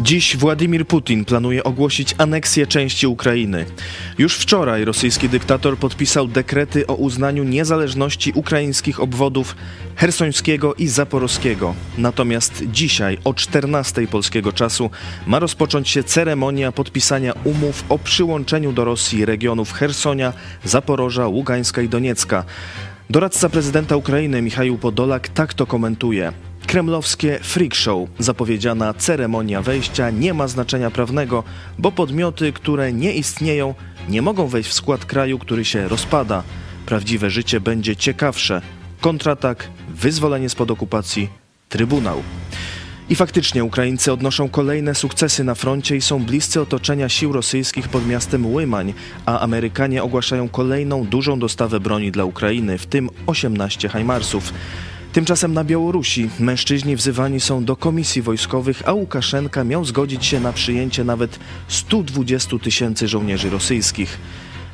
Dziś Władimir Putin planuje ogłosić aneksję części Ukrainy. Już wczoraj rosyjski dyktator podpisał dekrety o uznaniu niezależności ukraińskich obwodów hersońskiego i zaporowskiego. Natomiast dzisiaj o 14 polskiego czasu ma rozpocząć się ceremonia podpisania umów o przyłączeniu do Rosji regionów Hersonia, Zaporoża, Ługańska i Doniecka. Doradca prezydenta Ukrainy Michał Podolak tak to komentuje. Kremlowskie freak show, zapowiedziana ceremonia wejścia nie ma znaczenia prawnego, bo podmioty, które nie istnieją, nie mogą wejść w skład kraju, który się rozpada. Prawdziwe życie będzie ciekawsze. Kontratak, wyzwolenie spod okupacji, trybunał. I faktycznie Ukraińcy odnoszą kolejne sukcesy na froncie i są bliscy otoczenia sił rosyjskich pod miastem Łymań, a Amerykanie ogłaszają kolejną dużą dostawę broni dla Ukrainy, w tym 18 Hajmarsów. Tymczasem na Białorusi mężczyźni wzywani są do komisji wojskowych, a Łukaszenka miał zgodzić się na przyjęcie nawet 120 tysięcy żołnierzy rosyjskich.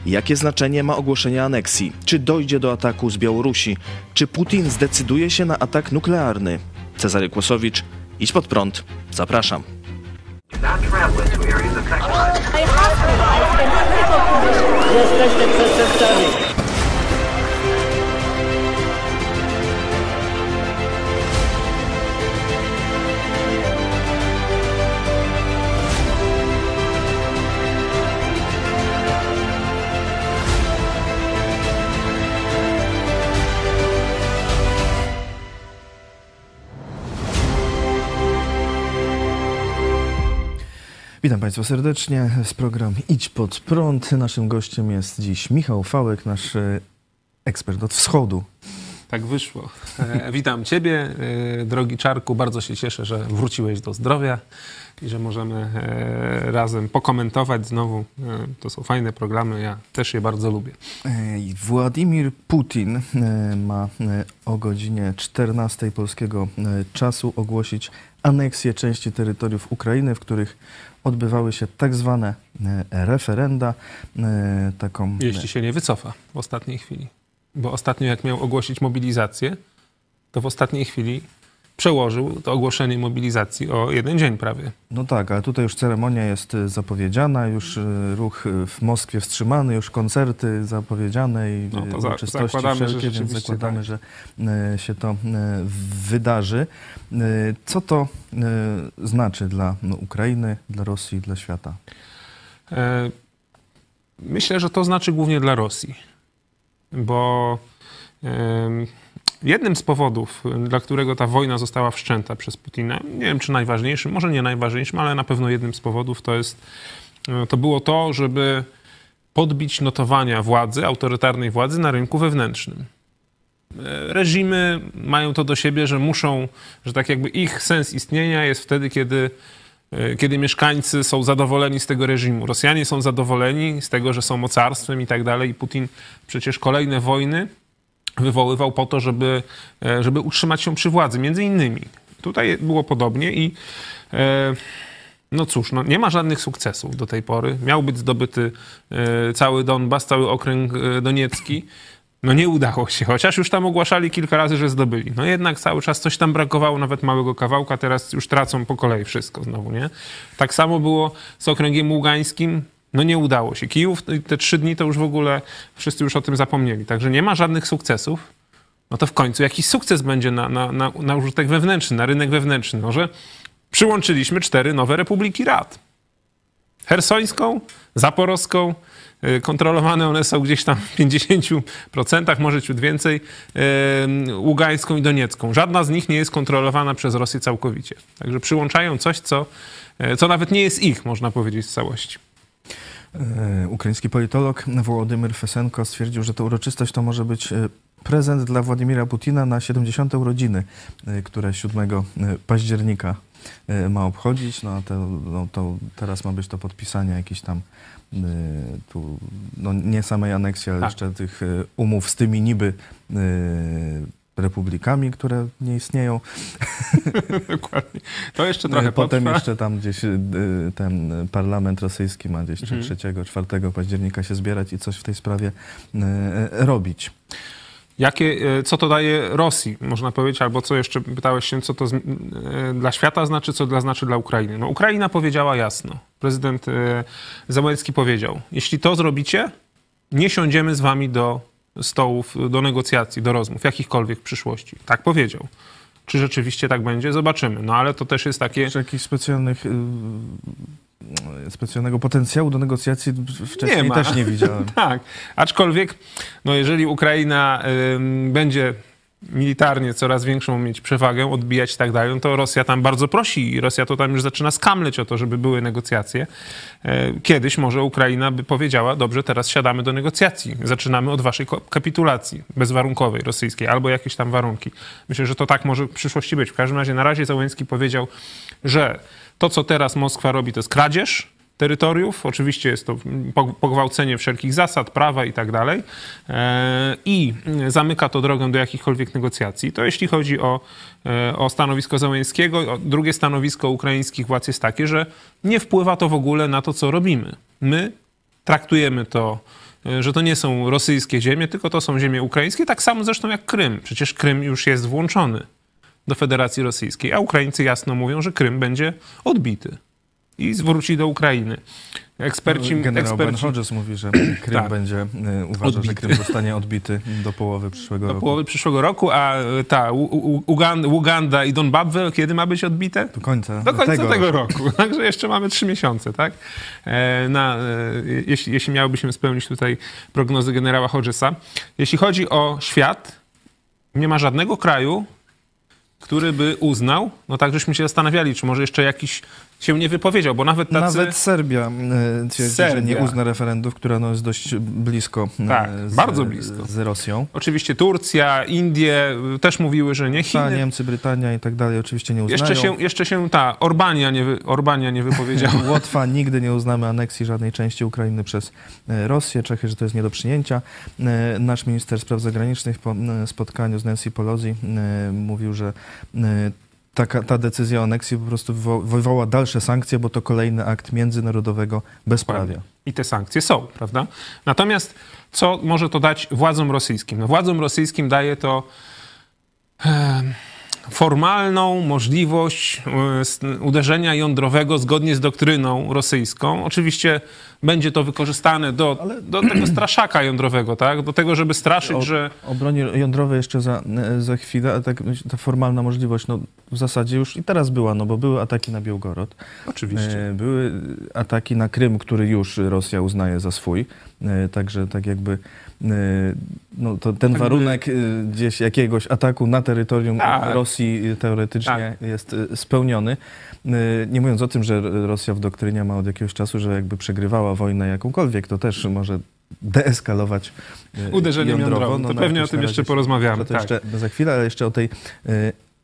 Jakie znaczenie ma ogłoszenie aneksji? Czy dojdzie do ataku z Białorusi? Czy Putin zdecyduje się na atak nuklearny? Cezary Kłosowicz, idź pod prąd. Zapraszam. Jesteście przestępcami. Witam Państwa serdecznie. Z program Idź pod prąd. Naszym gościem jest dziś Michał Fałek, nasz e, ekspert od wschodu. Tak wyszło. E, witam Ciebie, e, drogi Czarku. Bardzo się cieszę, że wróciłeś do zdrowia i że możemy e, razem pokomentować znowu. E, to są fajne programy, ja też je bardzo lubię. E, Władimir Putin ma o godzinie 14 polskiego czasu ogłosić aneksję części terytoriów Ukrainy, w których odbywały się tak zwane e, referenda. e, Taką, Jeśli się nie wycofa w ostatniej chwili. Bo ostatnio jak miał ogłosić mobilizację, to w ostatniej chwili przełożył to ogłoszenie mobilizacji o jeden dzień prawie. No tak, ale tutaj już ceremonia jest e, zapowiedziana, już e, ruch e, w Moskwie wstrzymany, już koncerty zapowiedziane i No to za- uroczystości zakładamy, wszelkie, więc zakładamy, tak. że się to wydarzy. Co to znaczy dla no, Ukrainy, dla Rosji, dla świata? E, Myślę, że to znaczy głównie dla Rosji, bo jednym z powodów, dla którego ta wojna została wszczęta przez Putina, nie wiem czy najważniejszym, może nie najważniejszym, ale na pewno jednym z powodów to jest, e, to było to, żeby podbić notowania władzy, autorytarnej władzy na rynku wewnętrznym. E, Reżimy mają to do siebie, że muszą, że tak jakby ich sens istnienia jest wtedy, kiedy e, kiedy mieszkańcy są zadowoleni z tego reżimu. Rosjanie są zadowoleni z tego, że są mocarstwem i tak dalej. I Putin przecież kolejne wojny wywoływał po to, żeby, e, żeby utrzymać się przy władzy, między innymi. Tutaj było podobnie i e, no cóż, no nie ma żadnych sukcesów do tej pory. Miał być zdobyty e, cały Donbas, cały okręg doniecki. No nie udało się, chociaż już tam ogłaszali kilka razy, że zdobyli. No jednak cały czas coś tam brakowało, nawet małego kawałka, teraz już tracą po kolei wszystko znowu, nie? Tak samo było z okręgiem ługańskim, no nie udało się. Kijów te trzy dni to już w ogóle wszyscy już o tym zapomnieli, także nie ma żadnych sukcesów. No to w końcu jakiś sukces będzie na, na, na, na użytek wewnętrzny, na rynek wewnętrzny. No, że przyłączyliśmy cztery nowe republiki rad. Hersońską, Zaporowską, y, kontrolowane one są gdzieś tam w 50%, może ciut więcej, y, Ługańską i Doniecką. Żadna z nich nie jest kontrolowana przez Rosję całkowicie. Także przyłączają coś, co, y, co nawet nie jest ich, można powiedzieć, w całości. E, Ukraiński politolog Wołodymyr Fesenko stwierdził, że ta uroczystość to może być e, prezent dla Władimira Putina na 70. urodziny, e, które 7 e, października ma obchodzić. No, a to, no, to teraz ma być to podpisanie jakichś tam tu, no, nie samej aneksji, ale Tak. jeszcze tych umów z tymi niby republikami, które nie istnieją. Dokładnie. To jeszcze trochę E, Potem potrwa. jeszcze tam gdzieś y, ten parlament rosyjski ma gdzieś Mhm. 3-4 października się zbierać i coś w tej sprawie y, robić. Jakie, co to daje Rosji, można powiedzieć, albo co jeszcze pytałeś się, co to z, dla świata znaczy, co dla, znaczy dla Ukrainy. No, Ukraina powiedziała jasno. Prezydent Załęcki powiedział, jeśli to zrobicie, nie siądziemy z wami do stołów, do negocjacji, do rozmów, jakichkolwiek w przyszłości. Tak powiedział. Czy rzeczywiście tak będzie? Zobaczymy. No ale to też jest takie... Czy jakichś specjalnych, y, y, specjalnego potencjału do negocjacji wcześniej Nie też nie widziałem. Tak, aczkolwiek, no jeżeli Ukraina będzie militarnie coraz większą mieć przewagę, odbijać i tak dalej, no to Rosja tam bardzo prosi i Rosja to tam już zaczyna skamleć o to, żeby były negocjacje. E, Kiedyś może Ukraina by powiedziała, dobrze, teraz siadamy do negocjacji, zaczynamy od waszej kapitulacji bezwarunkowej rosyjskiej albo jakieś tam warunki. Myślę, że to tak może w przyszłości być. W każdym razie na razie Załęcki powiedział, że to, co teraz Moskwa robi, to jest kradzież, terytoriów. Oczywiście jest to pog- pogwałcenie wszelkich zasad, prawa i tak dalej. E, I zamyka to drogę do jakichkolwiek negocjacji. To jeśli chodzi o, e, o stanowisko Załęckiego. O- Drugie stanowisko ukraińskich władz jest takie, że nie wpływa to w ogóle na to, co robimy. My traktujemy to, e, że to nie są rosyjskie ziemie, tylko to są ziemie ukraińskie, tak samo zresztą jak Krym. Przecież Krym już jest włączony do Federacji Rosyjskiej, a Ukraińcy jasno mówią, że Krym będzie odbity i zwróci do Ukrainy. Eksperci, Generał Ben eksperci Hodges mówi, że Krym Tak. będzie, y, uważa, że Odbity. Krym zostanie odbity do połowy przyszłego do roku. połowy przyszłego roku, a e, ta Uganda, Uganda i Donbabwe kiedy ma być odbite? Do końca, Do końca tego, tego, roku. Także jeszcze mamy trzy miesiące, tak? E, Na, e, jeśli, jeśli miałybyśmy spełnić tutaj prognozy generała Hodgesa. Jeśli chodzi o świat, nie ma żadnego kraju, który by uznał, no tak żeśmy się zastanawiali, czy może jeszcze jakiś się nie wypowiedział, bo nawet tacy... Nawet Serbia y, twierdzi, że nie Serbia. uzna referendów, które no, jest dość blisko, y, Tak, z, bardzo blisko. z Rosją. Oczywiście Turcja, Indie y, też mówiły, że nie. Ta, Chiny. Niemcy, Brytania i tak dalej oczywiście nie uznają. Jeszcze się, jeszcze się ta Orbania nie, Orbania nie wypowiedziała. Łotwa nigdy nie uznamy aneksji żadnej części Ukrainy przez e, Rosję. Czechy, że to jest nie do przyjęcia. E, Nasz minister spraw zagranicznych po e, spotkaniu z Nancy Pelosi e, mówił, że e, taka, ta decyzja o aneksji po prostu wywo- wywoła dalsze sankcje, bo to kolejny akt międzynarodowego bezprawia. I te sankcje są, prawda? Natomiast co może to dać władzom rosyjskim? No, władzom rosyjskim daje to formalną możliwość e, uderzenia jądrowego zgodnie z doktryną rosyjską. Oczywiście będzie to wykorzystane do, do tego straszaka jądrowego, tak? Do tego, żeby straszyć, O- że... O broni jądrowej jeszcze za, e, za chwilę, tak, ta formalna możliwość, no w zasadzie już i teraz była, no bo były ataki na Białgorod. Oczywiście. E, Były ataki na Krym, który już Rosja uznaje za swój. Także tak jakby no, to ten Jakby- warunek e, gdzieś jakiegoś ataku na terytorium Tak. Rosji e, teoretycznie jest e, spełniony. Nie mówiąc o tym, że Rosja w doktrynie ma od jakiegoś czasu, że jakby przegrywała wojnę jakąkolwiek, to też może deeskalować e, Uderzeniem jądrowo. jądrowym. To na pewnie o tym jeszcze porozmawiamy. to Tak. jeszcze za chwilę, ale jeszcze o tej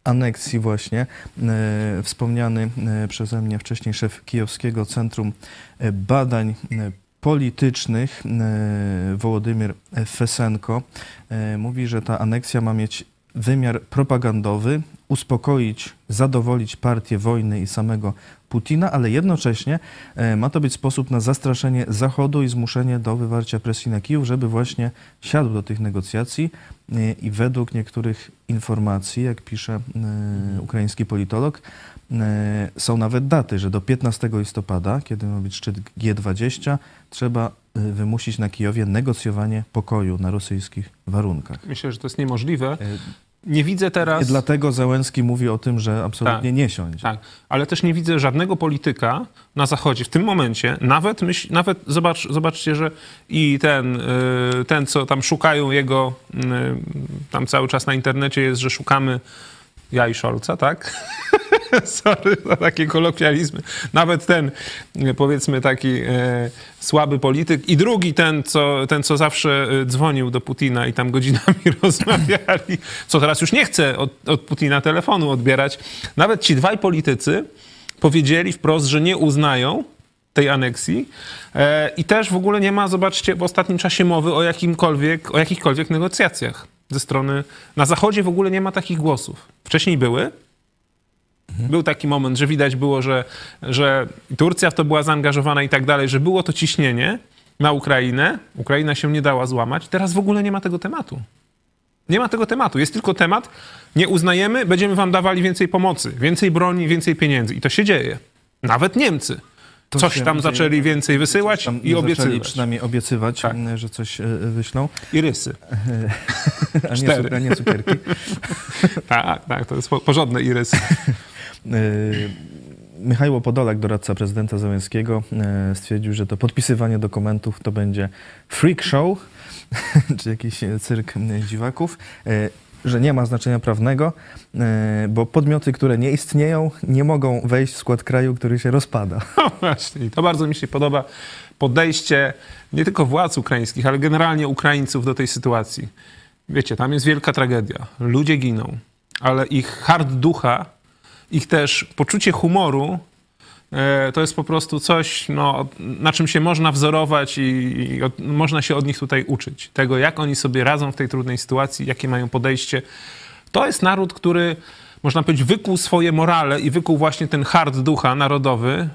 aneksji właśnie. Wspomniany przeze mnie wcześniej szef Kijowskiego Centrum Badań Politycznych e, Wołodymyr Fesenko e, mówi, że ta aneksja ma mieć wymiar propagandowy, uspokoić, zadowolić partię wojny i samego Putina, ale jednocześnie e, ma to być sposób na zastraszenie Zachodu i zmuszenie do wywarcia presji na Kijów, żeby właśnie siadł do tych negocjacji e, i według niektórych informacji, jak pisze e, ukraiński politolog, są nawet daty, że do 15 listopada, kiedy ma być szczyt G20, trzeba wymusić na Kijowie negocjowanie pokoju na rosyjskich warunkach. Myślę, że to jest niemożliwe. Nie widzę teraz... I dlatego Załęski mówi o tym, że absolutnie Tak. nie siądzie. Tak, ale też nie widzę żadnego polityka na Zachodzie w tym momencie, nawet, myśl, nawet zobacz, zobaczcie, że i ten, y, ten, co tam szukają jego, y, tam cały czas na internecie jest, że szukamy ja i Scholza, tak? Sorry za takie kolokwializmy. Nawet ten, y, powiedzmy, taki y, słaby polityk i drugi ten co, ten, co zawsze y, dzwonił do Putina i tam godzinami rozmawiali, co teraz już nie chce od, od Putina telefonu odbierać. Nawet ci dwaj politycy powiedzieli wprost, że nie uznają tej aneksji e, i też w ogóle nie ma, zobaczcie, w ostatnim czasie mowy o jakimkolwiek, o jakichkolwiek negocjacjach ze strony, na Zachodzie w ogóle nie ma takich głosów. Wcześniej były, był taki moment, że widać było, że, że Turcja w to była zaangażowana i tak dalej, że było to ciśnienie na Ukrainę. Ukraina się nie dała złamać. Teraz w ogóle nie ma tego tematu. Nie ma tego tematu. Jest tylko temat, nie uznajemy, będziemy wam dawali więcej pomocy, więcej broni, więcej pieniędzy. I to się dzieje. Nawet Niemcy. To Coś tam zaczęli więcej wysyłać i zaczęli obiecywać. przynajmniej obiecywać, Tak. że coś e, wyślą, I rysy. a nie, Cztery. cuk- a nie cukierki. Tak, tak, to jest po- porządne irysy. Y, Michał Podolak, doradca prezydenta Załęskiego, y, stwierdził, że to podpisywanie dokumentów to będzie freak show, czy jakiś cyrk y, dziwaków, że nie ma znaczenia prawnego, bo podmioty, które nie istnieją, nie mogą wejść w skład kraju, który się rozpada. No właśnie, to bardzo mi się podoba podejście nie tylko władz ukraińskich, ale generalnie Ukraińców do tej sytuacji. Wiecie, tam jest wielka tragedia. Ludzie giną, ale ich hard ducha, ich też poczucie humoru e, to jest po prostu coś, no, na czym się można wzorować i, i od, można się od nich tutaj uczyć. Tego, jak oni sobie radzą w tej trudnej sytuacji, jakie mają podejście. To jest naród, który, można powiedzieć, wykuł swoje morale i wykuł właśnie ten hard ducha narodowy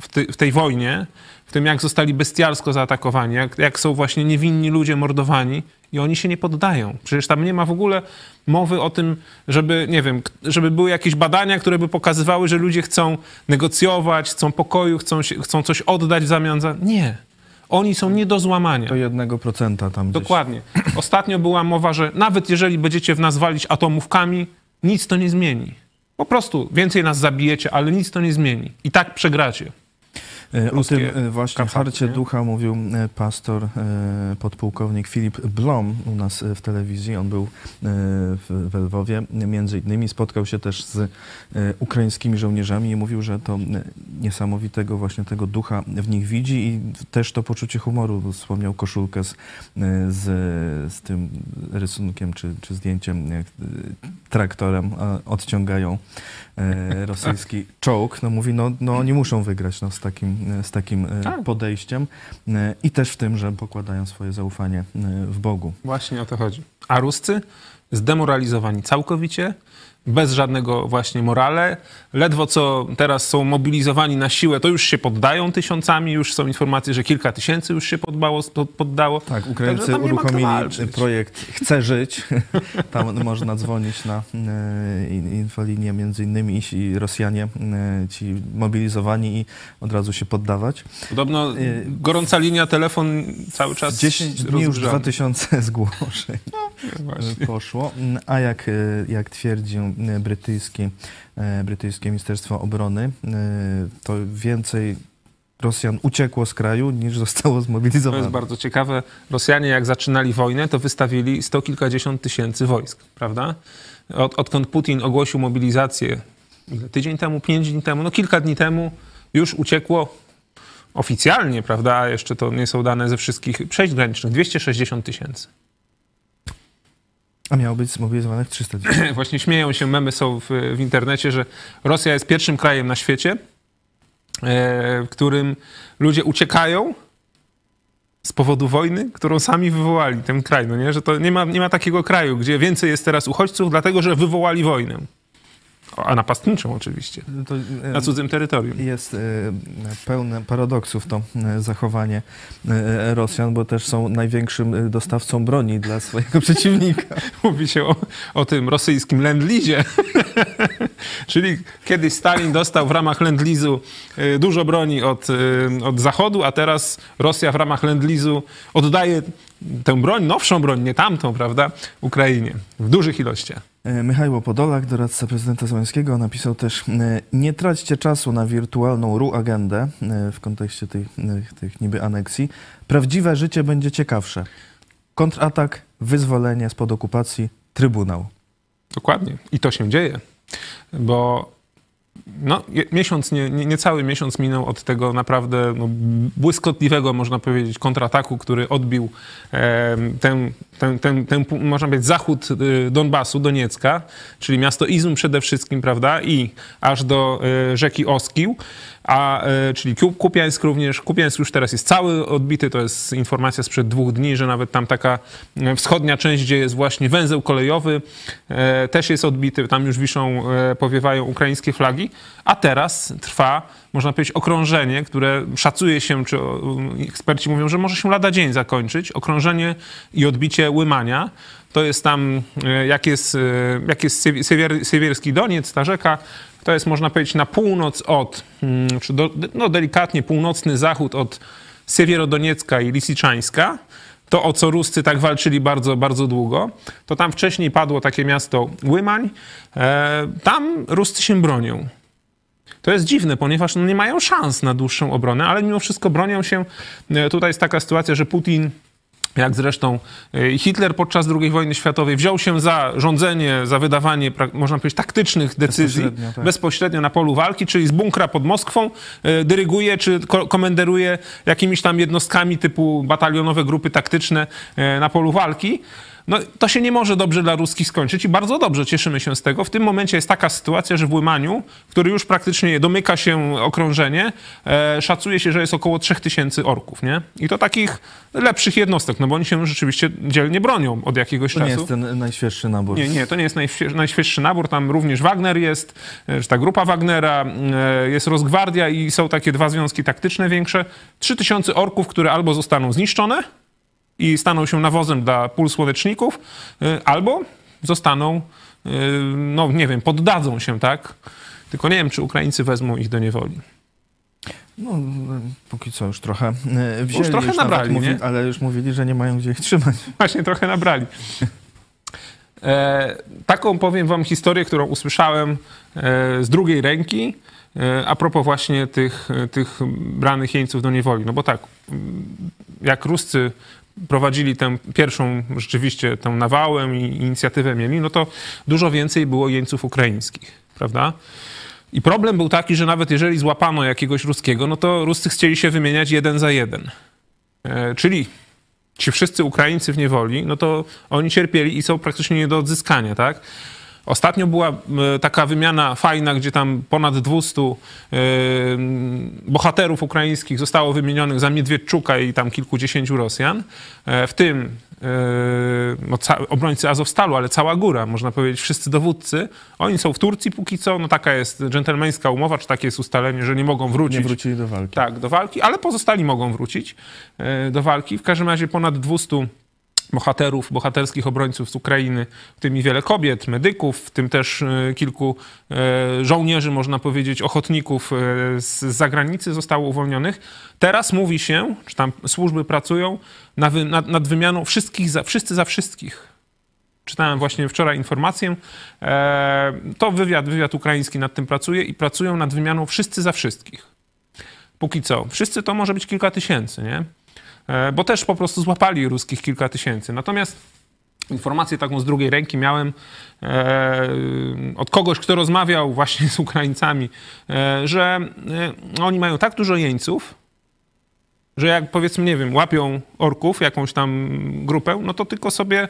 w, ty, w tej wojnie, w tym jak zostali bestialsko zaatakowani, jak, jak są właśnie niewinni ludzie mordowani i oni się nie poddają. Przecież tam nie ma w ogóle mowy o tym, żeby, nie wiem, żeby były jakieś badania, które by pokazywały, że ludzie chcą negocjować, chcą pokoju, chcą, się, chcą coś oddać w zamian za... Nie. Oni są nie do złamania. Do jednego procenta tam gdzieś. Dokładnie. Ostatnio była mowa, że nawet jeżeli będziecie w nas walić atomówkami, nic to nie zmieni. Po prostu więcej nas zabijecie, ale nic to nie zmieni. I tak przegracie. E, O tym e, właśnie kacaty, harcie nie? ducha mówił e, pastor, podpułkownik Filip Blom u nas w telewizji. On był w Lwowie. Między innymi spotkał się też z ukraińskimi żołnierzami i mówił, że to niesamowitego właśnie tego ducha w nich widzi i też to poczucie humoru. Wspomniał koszulkę z, z, z tym rysunkiem czy, czy zdjęciem, jak traktorem odciągają rosyjski czołg. No mówi, no, no oni muszą wygrać no, z takim, z takim e, Tak. podejściem e, i też w tym, że pokładają swoje zaufanie e, w Bogu. Właśnie o to chodzi. A Ruscy zdemoralizowani całkowicie, bez żadnego właśnie morale. Ledwo co teraz są mobilizowani na siłę, to już się poddają tysiącami, już są informacje, że kilka tysięcy już się podbało, poddało. Tak, Ukraińcy uruchomili projekt Chcę żyć. Tam można dzwonić na e, in- infolinię między innymi i- Rosjanie, e, ci mobilizowani i od razu się poddawać. Podobno Y- gorąca linia, telefon cały czas 10 dni już rozgrzany. 2000 zgłoszeń. Właśnie. poszło. A jak, e, jak twierdzi e, brytyjski, e, brytyjskie Ministerstwo Obrony, e, to więcej Rosjan uciekło z kraju niż zostało To zmobilizowane. jest bardzo ciekawe. Rosjanie jak zaczynali wojnę, to wystawili sto kilkadziesiąt tysięcy wojsk, prawda? Od, odkąd Putin ogłosił mobilizację tydzień temu, pięć dni temu, no kilka dni temu już uciekło oficjalnie, prawda? Jeszcze to nie są dane ze wszystkich przejść granicznych. 260 tysięcy. A miało być zmobilizowanych 300 tysięcy. Właśnie śmieją się, memy są w, w internecie, że Rosja jest pierwszym krajem na świecie, e, w którym ludzie uciekają z powodu wojny, którą sami wywołali, ten kraj, no nie? Że to nie ma, nie ma takiego kraju, gdzie więcej jest teraz uchodźców, dlatego że wywołali wojnę. A napastniczą oczywiście, To, e, na cudzym terytorium. Jest e, pełne paradoksów to e, zachowanie Rosjan, bo też są największym dostawcą broni dla swojego przeciwnika. Mówi się o, o tym rosyjskim lendlizie. Czyli kiedyś Stalin dostał w ramach lendlizu dużo broni od, od Zachodu, a teraz Rosja w ramach lendlizu oddaje tę broń, nowszą broń, nie tamtą, prawda, Ukrainie w dużych ilościach. E, Michał Podolak, doradca prezydenta Załęskiego, napisał też e, nie traćcie czasu na wirtualną RU agendę e, w kontekście tych, tych niby aneksji. Prawdziwe życie będzie ciekawsze. Kontratak, wyzwolenie spod okupacji, trybunał. Dokładnie. I to się dzieje, bo no, miesiąc, nie, nie, niecały miesiąc minął od tego naprawdę no, błyskotliwego, można powiedzieć, kontrataku, który odbił em, ten, ten, ten, ten, można powiedzieć, zachód y, Donbasu, Doniecka, czyli miasto Izum przede wszystkim, prawda, i aż do y, rzeki Oskił, a, y, czyli Ku- Kupiańsk również. Kupiańsk już teraz jest cały odbity, to jest informacja sprzed dwóch dni, że nawet tam taka e, wschodnia część, gdzie jest właśnie węzeł kolejowy, e, też jest odbity, tam już wiszą, e, powiewają ukraińskie flagi, a teraz trwa, można powiedzieć, okrążenie, które szacuje się, czy o, eksperci mówią, że może się lada dzień zakończyć, okrążenie i odbicie Łymania. to jest tam, e, jak jest, e, jak jest Sywierski Doniec, ta rzeka, to jest można powiedzieć na północ od, mm, czy do, no delikatnie północny zachód od Siewierodoniecka i Lisiczańska, to o co Ruscy tak walczyli bardzo, bardzo długo, to tam wcześniej padło takie miasto Łymań, e, tam Ruscy się bronią. To jest dziwne, ponieważ no nie mają szans na dłuższą obronę, ale mimo wszystko bronią się. E, Tutaj jest taka sytuacja, że Putin, jak zresztą e, Hitler podczas II wojny światowej, wziął się za rządzenie, za wydawanie, można powiedzieć, taktycznych decyzji Bezpośrednio, tak. bezpośrednio na polu walki, czyli z bunkra pod Moskwą e, dyryguje czy ko- komenderuje jakimiś tam jednostkami typu batalionowe grupy taktyczne e, na polu walki. No, to się nie może dobrze dla ruskich skończyć i bardzo dobrze cieszymy się z tego. W tym momencie jest taka sytuacja, że w Łymaniu, który już praktycznie domyka się okrążenie, e, szacuje się, że jest około 3000 orków, nie? I to takich lepszych jednostek, no bo oni się rzeczywiście dzielnie bronią od jakiegoś To czasu. nie jest ten najświeższy nabór. Nie, nie, to nie jest najświe- najświeższy nabór. Tam również Wagner jest, e, czy ta grupa Wagnera, e, jest Rosgwardia i są takie dwa związki taktyczne większe. 3000 orków, które albo zostaną zniszczone i staną się nawozem dla pól słoneczników, e, albo zostaną, e, no nie wiem, poddadzą się, tak? Tylko nie wiem, czy Ukraińcy wezmą ich do niewoli. No, póki co już trochę wzięli. trochę nawet nabrali, mówi, nie? Ale już mówili, że nie mają gdzie ich trzymać. Właśnie trochę nabrali. E, taką powiem wam historię, którą usłyszałem e, z drugiej ręki e, a propos właśnie tych, tych branych jeńców do niewoli. No bo tak, jak Ruscy prowadzili tę pierwszą rzeczywiście tę nawałę i inicjatywę mieli, no to dużo więcej było jeńców ukraińskich, prawda? I problem był taki, że nawet jeżeli złapano jakiegoś ruskiego, no to Ruscy chcieli się wymieniać jeden za jeden. E, czyli ci wszyscy Ukraińcy w niewoli, no to oni cierpieli i są praktycznie nie do odzyskania, tak? Ostatnio była e, taka wymiana fajna, gdzie tam ponad 200 e, bohaterów ukraińskich zostało wymienionych za Miedwiedczuka i tam kilkudziesięciu Rosjan, e, w tym no, obrońcy Azowstalu, ale cała góra, można powiedzieć, wszyscy dowódcy. Oni są w Turcji póki co, no taka jest dżentelmeńska umowa, czy takie jest ustalenie, że nie mogą wrócić. Nie wrócili do walki. Tak, do walki, ale pozostali mogą wrócić do walki. W każdym razie ponad 200 bohaterów, bohaterskich obrońców z Ukrainy, w tym i wiele kobiet, medyków, w tym też e, kilku e, żołnierzy, można powiedzieć, ochotników e, z zagranicy zostało uwolnionych. Teraz mówi się, czy tam służby pracują na wy, nad, nad wymianą wszystkich za, wszyscy za wszystkich. Czytałem właśnie wczoraj informację. To wywiad, wywiad ukraiński nad tym pracuje i pracują nad wymianą wszyscy za wszystkich. Póki co. Wszyscy to może być kilka tysięcy, nie? E, Bo też po prostu złapali ruskich kilka tysięcy. Natomiast informację taką z drugiej ręki miałem e, od kogoś, kto rozmawiał właśnie z Ukraińcami, e, że oni mają tak dużo jeńców, że jak powiedzmy, nie wiem, łapią orków, jakąś tam grupę, no to tylko sobie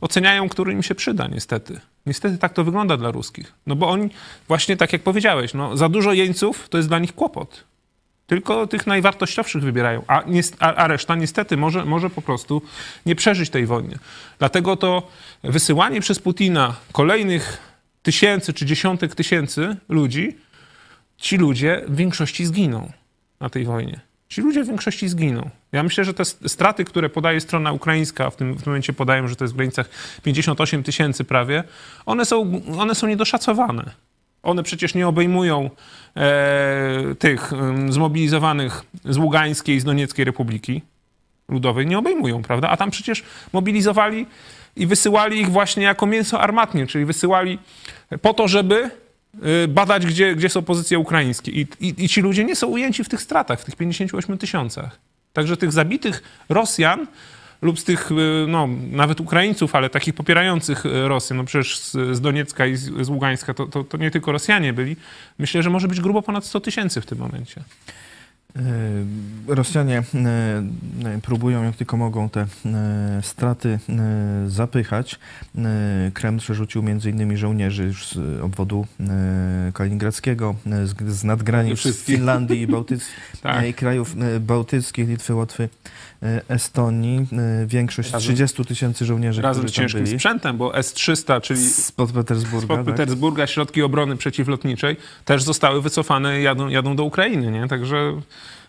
oceniają, który im się przyda, niestety. Niestety tak to wygląda dla ruskich. No bo oni, właśnie tak jak powiedziałeś, no, za dużo jeńców to jest dla nich kłopot. Tylko tych najwartościowszych wybierają, a, a, a reszta niestety może, może po prostu nie przeżyć tej wojny. Dlatego to wysyłanie przez Putina kolejnych tysięcy czy dziesiątek tysięcy ludzi, ci ludzie w większości zginą na tej wojnie. Ci ludzie w większości zginą. Ja myślę, że te straty, które podaje strona ukraińska, w tym, w tym momencie podają, że to jest w granicach 58 tysięcy prawie, one są, one są niedoszacowane. One przecież nie obejmują e, tych zmobilizowanych z Ługańskiej i z Donieckiej Republiki Ludowej. Nie obejmują, prawda? A tam przecież mobilizowali i wysyłali ich właśnie jako mięso armatnie, czyli wysyłali po to, żeby y, badać, gdzie, gdzie są pozycje ukraińskie. I, i, I ci ludzie nie są ujęci w tych stratach, w tych 58 tysiącach. Także tych zabitych Rosjan lub z tych, y, no, nawet Ukraińców, ale takich popierających y, Rosję, no przecież z, z Doniecka i z, z Ługańska, to, to, to nie tylko Rosjanie byli. Myślę, że może być grubo ponad 100 tysięcy w tym momencie. E, Rosjanie próbują jak tylko mogą te straty zapychać. Kreml przerzucił innymi żołnierzy już z obwodu kaliningradzkiego, z, nadgranic. Finlandii i, Bałtyc, Tak. i krajów bałtyckich, Litwy, Łotwy, Estonii. E, Większość, Razem- 30 tysięcy żołnierzy, Razem z ciężkim byli. sprzętem, bo S-300, czyli Spod Petersburga. Spod tak? Petersburga środki obrony przeciwlotniczej też zostały wycofane jadą, jadą do Ukrainy, nie? Także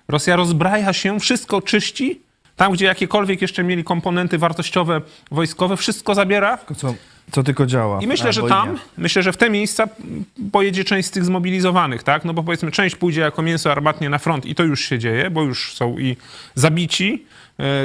Rosja rozbraja się, wszystko czyści, Tam, gdzie jakiekolwiek jeszcze mieli komponenty wartościowe, wojskowe, wszystko zabiera. Co, co tylko działa. I myślę, że tam, nie. myślę, że w te miejsca pojedzie część z tych zmobilizowanych, tak? No bo powiedzmy, część pójdzie jako mięso armatnie na front i to już się dzieje, bo już są i zabici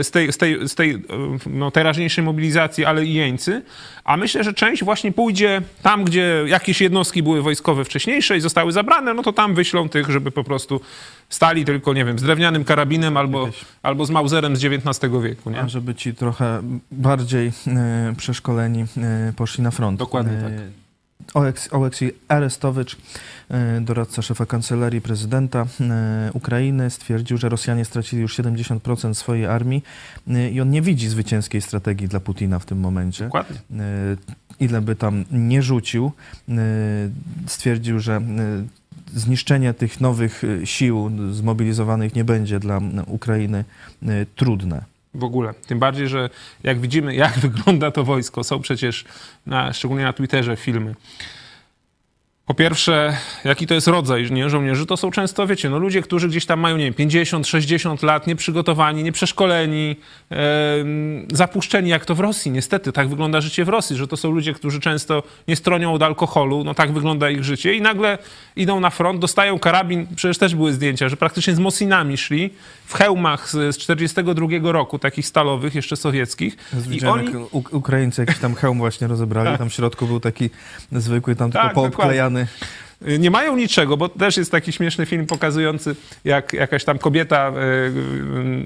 z tej, z tej, z tej e, no, teraźniejszej mobilizacji, ale i jeńcy. A myślę, że część właśnie pójdzie tam, gdzie jakieś jednostki były wojskowe wcześniejsze i zostały zabrane, no to tam wyślą tych, żeby po prostu stali tylko, nie wiem, z drewnianym karabinem albo, albo z Mauserem z XIX wieku, nie? A żeby ci trochę bardziej e, przeszkoleni e, poszli na front. Dokładnie E, tak. Oleks, Oleksij Arestowicz, e, doradca szefa kancelarii prezydenta e, Ukrainy, stwierdził, że Rosjanie stracili już 70% swojej armii e, i on nie widzi zwycięskiej strategii dla Putina w tym momencie. Dokładnie. Ile by tam nie rzucił, stwierdził, że zniszczenie tych nowych sił zmobilizowanych nie będzie dla Ukrainy trudne. W ogóle. Tym bardziej, że jak widzimy, jak wygląda to wojsko, są przecież, na, szczególnie na Twitterze, filmy. Po pierwsze, jaki to jest rodzaj nie, żołnierzy, to są często, wiecie, no ludzie, którzy gdzieś tam mają, nie wiem, 50, 60 lat, nieprzygotowani, nieprzeszkoleni, em, zapuszczeni, jak to w Rosji. Niestety, tak wygląda życie w Rosji, że to są ludzie, którzy często nie stronią od alkoholu, no tak wygląda ich życie i nagle idą na front, dostają karabin, przecież też były zdjęcia, że praktycznie z Mosinami szli, w hełmach z, z 42 roku, takich stalowych, jeszcze sowieckich. I oni... Ukraińcy jakiś tam hełm właśnie rozebrali, tam w środku był taki zwykły, tam Tak, tylko poobklejany. Nie mają niczego, bo też jest taki śmieszny film pokazujący, jak jakaś tam kobieta e,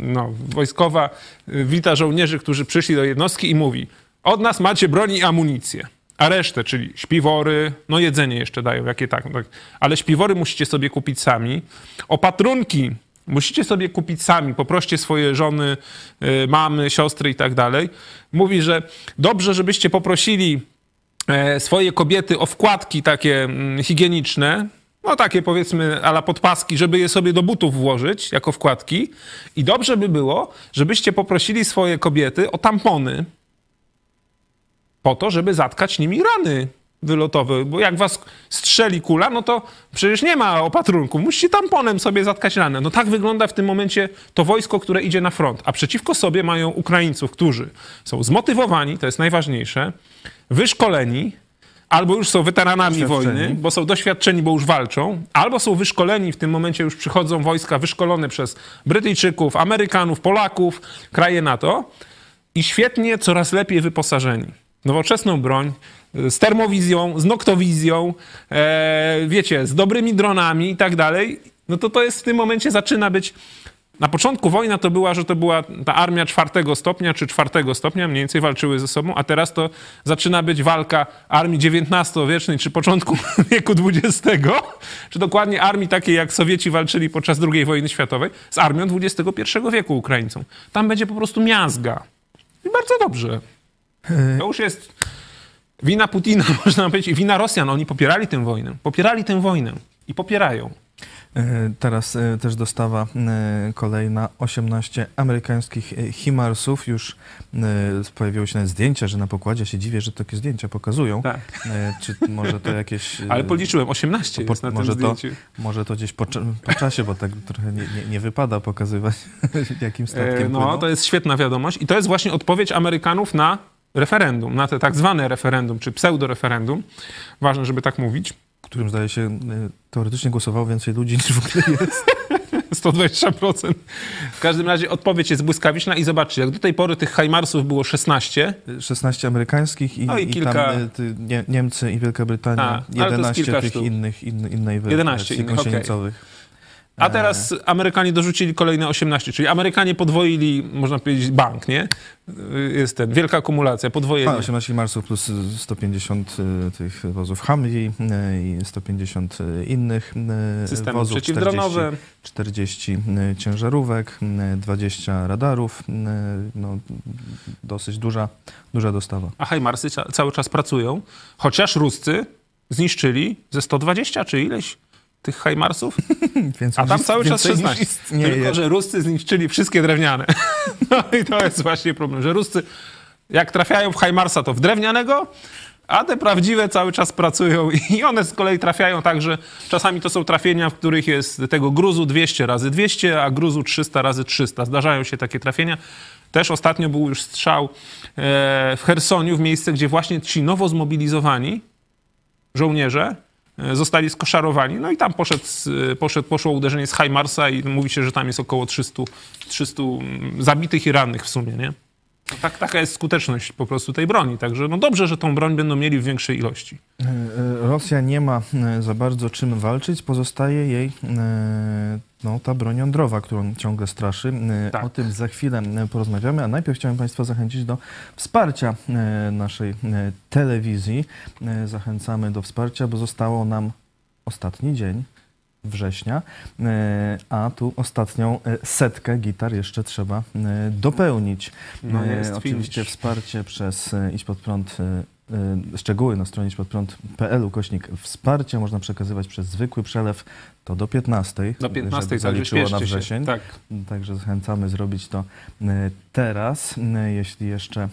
no, wojskowa e, wita żołnierzy, którzy przyszli do jednostki i mówi: Od nas macie broń i amunicję. A resztę, czyli śpiwory, no jedzenie jeszcze dają, jakie tak, no tak. Ale śpiwory musicie sobie kupić sami. Opatrunki musicie sobie kupić sami. Poproście swoje żony, e, mamy, siostry i tak dalej. Mówi, że dobrze, żebyście poprosili e, swoje kobiety o wkładki takie mm, higieniczne, no takie powiedzmy ala podpaski, żeby je sobie do butów włożyć jako wkładki. I dobrze by było, żebyście poprosili swoje kobiety o tampony po to, żeby zatkać nimi rany wylotowe, bo jak was strzeli kula, no to przecież nie ma opatrunku. Musicie tamponem sobie zatkać ranę. No tak wygląda w tym momencie to wojsko, które idzie na front. A przeciwko sobie mają Ukraińców, którzy są zmotywowani, to jest najważniejsze, wyszkoleni, albo już są weteranami wojny, bo są doświadczeni, bo już walczą, albo są wyszkoleni, w tym momencie już przychodzą wojska wyszkolone przez Brytyjczyków, Amerykanów, Polaków, kraje NATO i świetnie, coraz lepiej wyposażeni. Nowoczesną broń, z termowizją, z noktowizją, e, wiecie, z dobrymi dronami i tak dalej, no to to jest w tym momencie zaczyna być... Na początku wojna to była, że to była ta armia czwartego stopnia czy czwartego stopnia, mniej więcej walczyły ze sobą, a teraz to zaczyna być walka armii XIX-wiecznej czy początku wieku XX, czy dokładnie armii takiej jak Sowieci walczyli podczas II wojny światowej, z armią XXI wieku Ukraińcą. Tam będzie po prostu miazga. I bardzo dobrze. To już jest wina Putina, można powiedzieć, i wina Rosjan. Oni popierali tę wojnę. Popierali tę wojnę i popierają. E, Teraz e, też dostawa e, kolejna 18 amerykańskich Himarsów. Już pojawiły się nawet zdjęcia, że na pokładzie się dziwię, że takie zdjęcia pokazują. Tak. Czy może to jakieś... Ale policzyłem, 18 po- na może to-. Może to gdzieś po, po czasie, bo tak trochę nie, nie, nie wypada pokazywać, jakim statkiem No, płyną. to jest świetna wiadomość. I to jest właśnie odpowiedź Amerykanów na referendum, na te tak zwane referendum, czy pseudo-referendum. Ważne, żeby tak mówić. w którym zdaje się e, teoretycznie głosowało więcej ludzi niż w ogóle jest. 120%. W każdym razie odpowiedź jest błyskawiczna i zobaczcie, jak do tej pory tych Hajmarsów było 16, 16 amerykańskich i, No i i kilka- tam e, nie, Niemcy i Wielka Brytania, A, ale to jest 11 kilka tych sztuk. innych, in, innej wersji, 11 wersji innych, okej. A teraz Amerykanie dorzucili kolejne 18, czyli Amerykanie podwoili, można powiedzieć, bank, nie? Jest ten, wielka akumulacja, podwojenie. A, 18 marsów plus y, 150 y, tych wozów Humvee i 150 y, innych y, Systemy wozów, przeciwdronowe. 40 y, ciężarówek, y, 20 radarów. No, dosyć duża, duża dostawa. A Hajmarsy ca- cały czas pracują, chociaż Ruscy zniszczyli ze 120 czy ileś tych a tam cały czas więcej niż 16. istnieje. Tylko, że Ruscy zniszczyli wszystkie drewniane. No i to jest właśnie problem, że Ruscy jak trafiają w Hajmarsa, to w drewnianego, A te prawdziwe cały czas pracują i one z kolei trafiają tak, że czasami to są trafienia, w których jest tego gruzu 200 razy 200, a gruzu 300 razy 300. Zdarzają się takie trafienia. Też ostatnio był już strzał e, w Hersoniu, w miejsce, gdzie właśnie ci nowo zmobilizowani żołnierze zostali skoszarowani. No i tam poszedł, poszedł, poszło uderzenie z Hajmarsa i mówi się, że tam jest około 300, 300 mm, zabitych i rannych w sumie, nie? No tak, taka jest skuteczność po prostu tej broni. Także no dobrze, że tą broń będą mieli w większej ilości. E, e, Rosja nie ma e, za bardzo czym walczyć, pozostaje jej no, ta broń jądrowa, którą ciągle straszy. Tak. O tym za chwilę porozmawiamy, a najpierw chciałem Państwa zachęcić do wsparcia naszej telewizji. Zachęcamy do wsparcia, bo zostało nam ostatni dzień września, a tu ostatnią setkę gitar jeszcze trzeba dopełnić. No Oczywiście wsparcie przez Idź Pod Prąd szczegóły na stronie idźpodprąd.pl ukośnik wsparcie można przekazywać przez zwykły przelew. To do 15, do 15 żeby zaliczyło na wrzesień. Tak. Także zachęcamy zrobić to teraz, jeśli jeszcze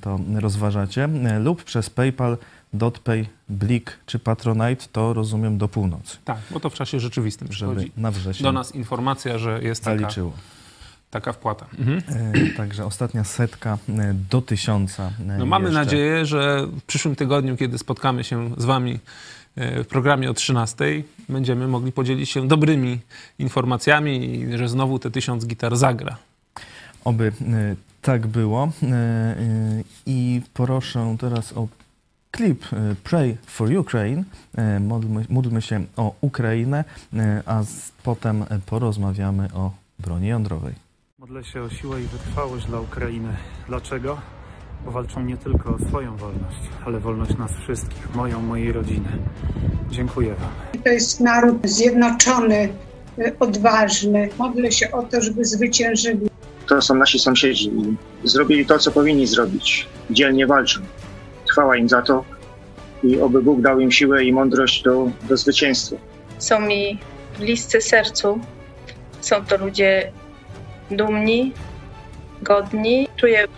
to rozważacie, lub przez PayPal Dotpay, Blik czy Patronite, to rozumiem do północy. Tak, bo to w czasie rzeczywistym przychodzi. na wrzesień do nas informacja, że jest taka, taka wpłata. Mhm. E, także ostatnia setka e, do tysiąca. E, no mamy jeszcze. nadzieję, że w przyszłym tygodniu, kiedy spotkamy się z Wami w programie o 13, będziemy mogli podzielić się dobrymi informacjami i że znowu te tysiąc gitar zagra. Oby tak było. I proszę teraz o klip Pray for Ukraine. Módlmy, módlmy się o Ukrainę, a potem porozmawiamy o broni jądrowej. Modlę się o siłę i wytrwałość dla Ukrainy. Dlaczego? Bo walczą nie tylko o swoją wolność, ale wolność nas wszystkich, moją, mojej rodziny. Dziękuję Wam. To jest naród zjednoczony, odważny. Modlę się o to, żeby zwyciężyli. To są nasi sąsiedzi. Zrobili to, co powinni zrobić. Dzielnie walczą. Chwała im za to i oby Bóg dał im siłę i mądrość do, do zwycięstwa. Są mi bliscy sercu. Są to ludzie dumni, godni. Czuję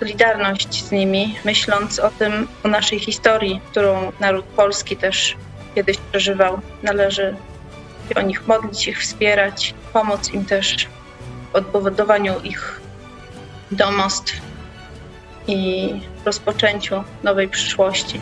solidarność z nimi, myśląc o tym, o naszej historii, którą naród polski też kiedyś przeżywał. Należy o nich modlić, ich wspierać, pomóc im też w odbudowaniu ich domostw i rozpoczęciu nowej przyszłości.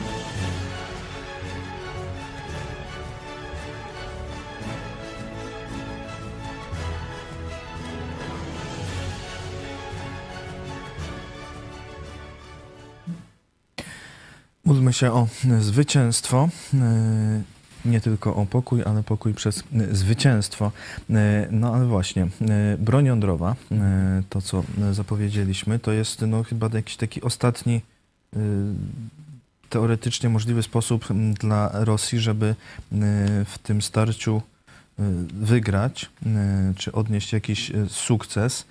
Módlmy się o zwycięstwo nie tylko o pokój, ale pokój przez zwycięstwo. No ale właśnie, broń jądrowa, to co zapowiedzieliśmy, to jest no, chyba jakiś taki ostatni teoretycznie możliwy sposób dla Rosji, żeby w tym starciu wygrać, czy odnieść jakiś sukces.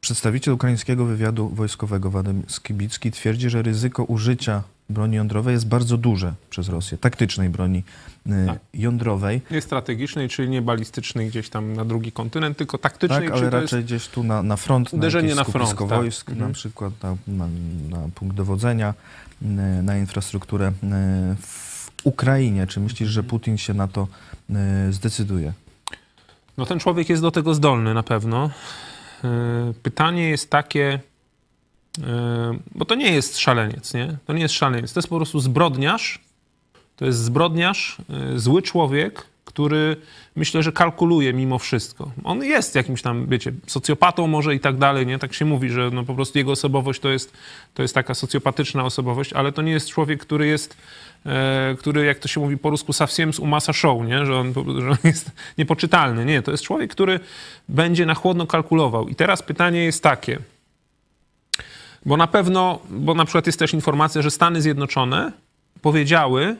Przedstawiciel ukraińskiego wywiadu wojskowego Wadym Skibicki twierdzi, że ryzyko użycia broni jądrowej jest bardzo duże przez Rosję, taktycznej broni y, tak. jądrowej. Nie strategicznej, czyli nie balistycznej gdzieś tam na drugi kontynent, tylko taktycznej. Tak, ale raczej gdzieś tu na, na front, uderzenie na, na front, tak. wojsk, mhm. na przykład na, na, na, punkt dowodzenia, y, na infrastrukturę y, w Ukrainie. Czy myślisz, że Putin się na to zdecyduje? No ten człowiek jest do tego zdolny na pewno. Pytanie jest takie, bo to nie jest szaleniec, nie? To nie jest szaleniec. To jest po prostu zbrodniarz. To jest zbrodniarz, e, zły człowiek, który myślę, że kalkuluje mimo wszystko. On jest jakimś tam, wiecie, socjopatą może i tak dalej, nie? Tak się mówi, że no po prostu jego osobowość to jest, to jest taka socjopatyczna osobowość, ale to nie jest człowiek, który jest, e, który, jak to się mówi po rusku, savsiem z umasa show, nie? Że on, że on jest niepoczytalny. Nie, to jest człowiek, który będzie na chłodno kalkulował. I teraz pytanie jest takie, bo na pewno, bo na przykład jest też informacja, że Stany Zjednoczone powiedziały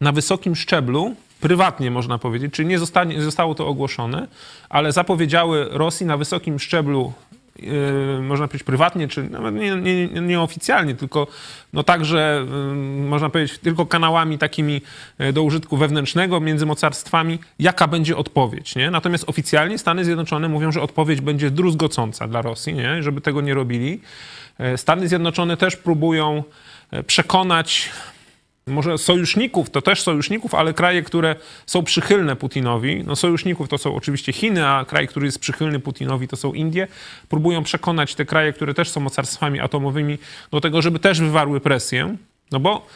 na wysokim szczeblu, prywatnie można powiedzieć, czyli nie, zostanie, nie zostało to ogłoszone, ale zapowiedziały Rosji na wysokim szczeblu yy, można powiedzieć prywatnie, czy nawet nie, nie, nieoficjalnie, tylko no także, yy, można powiedzieć, tylko kanałami takimi yy, do użytku wewnętrznego między mocarstwami, jaka będzie odpowiedź. Nie? Natomiast oficjalnie Stany Zjednoczone mówią, że odpowiedź będzie druzgocąca dla Rosji, nie? żeby tego nie robili. Stany Zjednoczone też próbują przekonać może sojuszników, to też sojuszników, ale kraje, które są przychylne Putinowi, no sojuszników to są oczywiście Chiny, a kraj, który jest przychylny Putinowi to są Indie, próbują przekonać te kraje, które też są mocarstwami atomowymi do tego, żeby też wywarły presję, no bo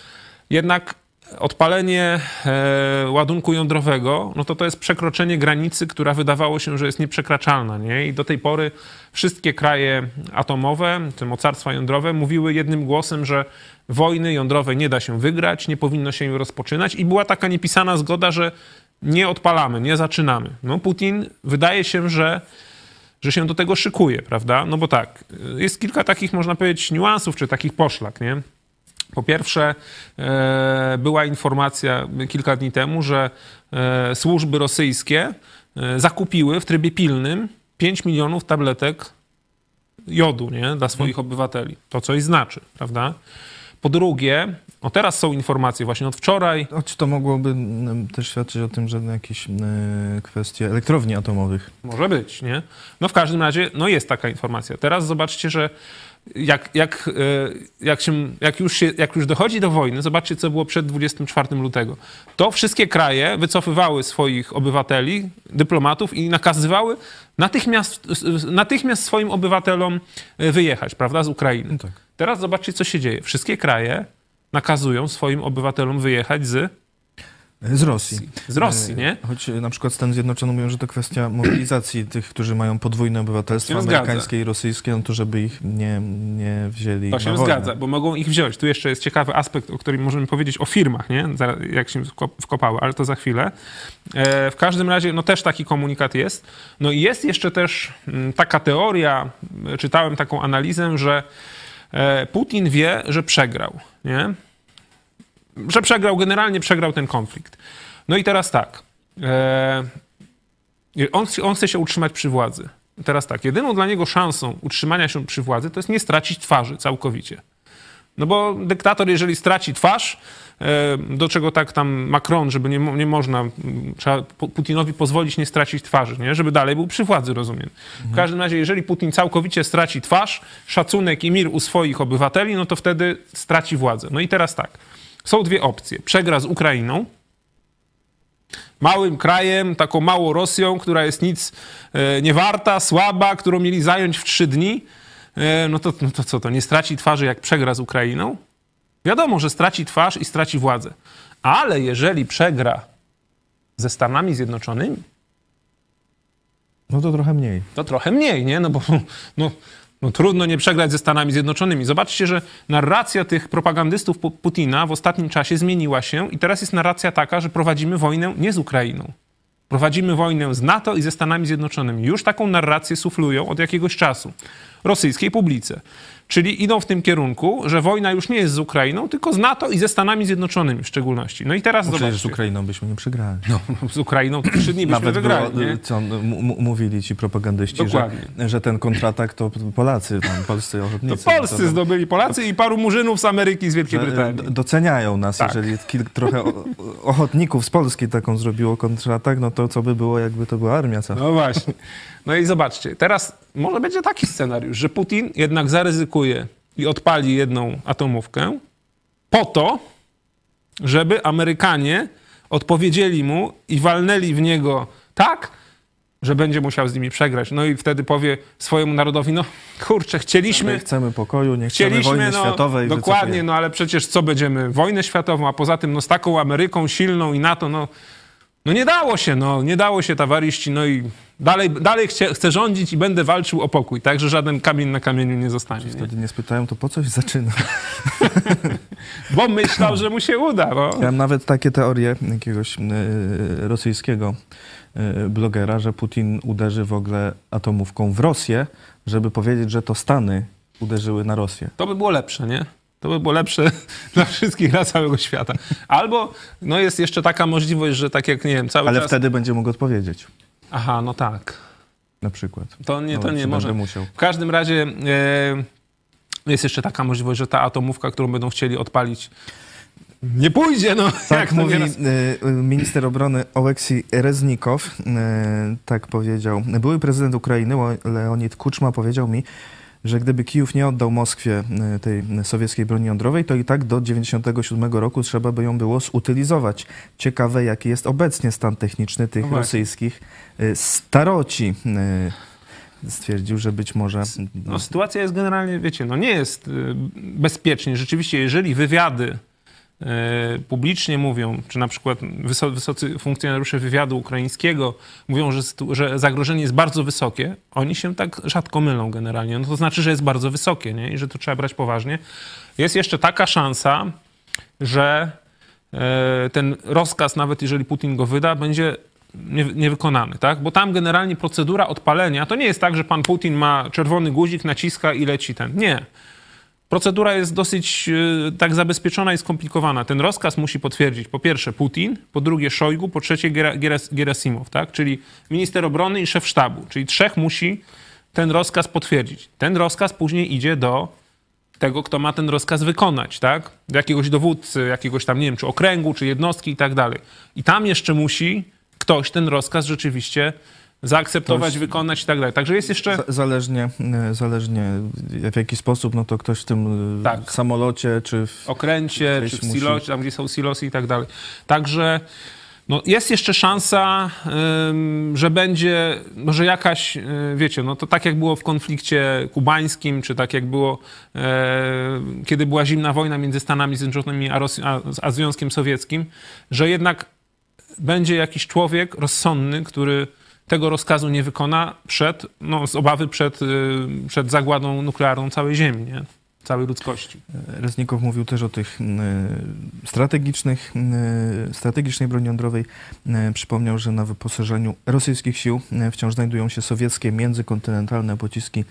jednak odpalenie e, ładunku jądrowego, no to to jest przekroczenie granicy, która wydawało się, że jest nieprzekraczalna. Nie? I do tej pory wszystkie kraje atomowe, te mocarstwa jądrowe, mówiły jednym głosem, że wojny jądrowej nie da się wygrać, nie powinno się jej rozpoczynać. I była taka niepisana zgoda, że nie odpalamy, nie zaczynamy. No, Putin wydaje się, że że się do tego szykuje, prawda? No bo tak, jest kilka takich, można powiedzieć, niuansów, czy takich poszlak, nie? Po pierwsze, e, była informacja kilka dni temu, że e, służby rosyjskie e, zakupiły w trybie pilnym 5 milionów tabletek jodu nie, dla swoich obywateli. To coś znaczy, prawda? Po drugie, o teraz są informacje właśnie od wczoraj. Choć to mogłoby mm, też świadczyć o tym, że jakieś kwestie elektrowni atomowych. Może być, nie? No w każdym razie, no jest taka informacja. Teraz zobaczcie, że jak, jak, e, jak, się, jak, już się, jak już dochodzi do wojny, zobaczcie, co było przed 24 lutego. To wszystkie kraje wycofywały swoich obywateli, dyplomatów i nakazywały natychmiast, natychmiast swoim obywatelom e, wyjechać, prawda, z Ukrainy. No tak. Teraz zobaczcie, co się dzieje. Wszystkie kraje nakazują swoim obywatelom wyjechać z Z Rosji. Z Rosji, E, nie? Choć na przykład Stany Zjednoczone mówią, że to kwestia mobilizacji tych, którzy mają podwójne obywatelstwo amerykańskie i rosyjskie, no to żeby ich nie, nie wzięli To się zgadza, bo mogą ich wziąć. Tu jeszcze jest ciekawy aspekt, o którym możemy powiedzieć o firmach, nie? Jak się wko- wkopały, ale to za chwilę. E, w każdym razie, no też taki komunikat jest. No i jest jeszcze też mm, taka teoria, e, czytałem taką analizę, że Putin wie, że przegrał, nie? Że przegrał, generalnie przegrał ten konflikt. No i teraz tak. E, on, on chce się utrzymać przy władzy. Teraz tak, jedyną dla niego szansą utrzymania się przy władzy to jest nie stracić twarzy całkowicie. No bo dyktator, jeżeli straci twarz, e, do czego tak tam Macron, żeby nie, nie można, trzeba Pu- Putinowi pozwolić nie stracić twarzy, nie? żeby dalej był przy władzy, rozumiem. W każdym razie, jeżeli Putin całkowicie straci twarz, szacunek i mir u swoich obywateli, no to wtedy straci władzę. No i teraz tak, są dwie opcje. Przegra z Ukrainą, małym krajem, taką małą Rosją, która jest nic e, nie warta, słaba, którą mieli zająć w trzy dni, e, no, to, no to co, to nie straci twarzy, jak przegra z Ukrainą? Wiadomo, że straci twarz i straci władzę. Ale jeżeli przegra ze Stanami Zjednoczonymi, No to trochę mniej. to trochę mniej, nie? No bo no, no, trudno nie przegrać ze Stanami Zjednoczonymi. Zobaczcie, że narracja tych propagandystów Pu- Putina w ostatnim czasie zmieniła się i teraz jest narracja taka, że prowadzimy wojnę nie z Ukrainą. Prowadzimy wojnę z NATO i ze Stanami Zjednoczonymi. Już taką narrację suflują od jakiegoś czasu rosyjskiej publice. Czyli idą w tym kierunku, że wojna już nie jest z Ukrainą, tylko z NATO i ze Stanami Zjednoczonymi w szczególności. No i teraz przecież z zobaczcie. Ukrainą byśmy nie przegrali. No, z Ukrainą to trzy dni byśmy Nawet wygrali. było, nie? co mówili ci propagandyści, że, że ten kontratak to Polacy, tam, polscy To ochotnicy. Polscy to- zdobyli Polacy i paru murzynów z Ameryki, z Wielkiej że, Brytanii. Doceniają nas, Tak. jeżeli kil, trochę ochotników z Polski taką zrobiło kontratak, no to co by było, jakby to była armia cała. No właśnie. No i zobaczcie, teraz może będzie taki scenariusz, że Putin jednak zaryzykuje i odpali jedną atomówkę po to, żeby Amerykanie odpowiedzieli mu i walnęli w niego tak, że będzie musiał z nimi przegrać. No i wtedy powie swojemu narodowi, no kurczę, chcieliśmy... My chcemy pokoju, nie chcemy Chcieliśmy, wojny no, światowej. dokładnie, no ale przecież co będziemy, wojnę światową, a poza tym no, z taką Ameryką silną i NATO, no, no nie dało się, no nie dało się tawaryści, no i dalej, dalej chcę, chcę rządzić i będę walczył o pokój, tak, że żaden kamień na kamieniu nie zostanie. Nie? Wtedy nie spytają, to po coś zaczyna. Bo myślał, że mu się uda, no. Miałem nawet takie teorie jakiegoś e, rosyjskiego e, blogera, że Putin uderzy w ogóle atomówką w Rosję, żeby powiedzieć, że to Stany uderzyły na Rosję. To by było lepsze, nie? To by było lepsze dla wszystkich, dla całego świata. Albo, no jest jeszcze taka możliwość, że tak jak, nie wiem, cały Ale czas... wtedy będzie mógł odpowiedzieć. Aha, no tak. na przykład. To nie, No, to nie może. musiał. W każdym razie e, jest jeszcze taka możliwość, że ta atomówka, którą będą chcieli odpalić, nie pójdzie, no. Tak jak mówi nieraz- y, minister obrony Oleksij Reznikow, y, tak powiedział. Były prezydent Ukrainy Leonid Kuczma powiedział mi, że gdyby Kijów nie oddał Moskwie y, tej sowieckiej broni jądrowej, to i tak do 97 roku trzeba by ją było zutylizować. Ciekawe, jaki jest obecnie stan techniczny tych No rosyjskich y, staroci. Y, Stwierdził, że być może... No, sytuacja jest generalnie, wiecie, no nie jest bezpiecznie. Rzeczywiście, jeżeli wywiady publicznie mówią, czy na przykład wyso, wysocy funkcjonariusze wywiadu ukraińskiego mówią, że, że zagrożenie jest bardzo wysokie, oni się tak rzadko mylą generalnie. No to znaczy, że jest bardzo wysokie nie? i że to trzeba brać poważnie. Jest jeszcze taka szansa, że e, ten rozkaz, nawet jeżeli Putin go wyda, będzie nie- niewykonany, tak? Bo tam generalnie procedura odpalenia to nie jest tak, że pan Putin ma czerwony guzik, naciska i leci ten. Nie. Procedura jest dosyć e, tak zabezpieczona i skomplikowana. Ten rozkaz musi potwierdzić po pierwsze Putin, po drugie Szojgu, po trzecie Gera- Geras- Gerasimow, tak? Czyli minister obrony i szef sztabu. Czyli trzech musi ten rozkaz potwierdzić. Ten rozkaz później idzie do tego, kto ma ten rozkaz wykonać, tak? Jakiegoś dowódcy, jakiegoś tam, nie wiem, czy okręgu, czy jednostki i tak dalej. I tam jeszcze musi ktoś ten rozkaz rzeczywiście zaakceptować, Ktoś- wykonać i tak dalej. Także jest jeszcze... Za- Zależnie, y, zależnie w jaki sposób, no to ktoś w tym y, Tak. samolocie, czy w okręcie, czy w musi- silosie, tam gdzie są silosy i tak dalej. Także no, jest jeszcze szansa, że będzie, no, że jakaś, y, wiecie, no to tak jak było w konflikcie kubańskim, czy tak jak było, e, kiedy była zimna wojna między Stanami Zjednoczonymi a, Rosją, a, a Związkiem Sowieckim, że jednak będzie jakiś człowiek rozsądny, który tego rozkazu nie wykona przed, no, z obawy przed, y, przed zagładą nuklearną całej Ziemi, nie? Całej ludzkości. Reznikow mówił też o tych strategicznych, strategicznej broni jądrowej. Przypomniał, że na wyposażeniu rosyjskich sił wciąż znajdują się sowieckie międzykontynentalne pociski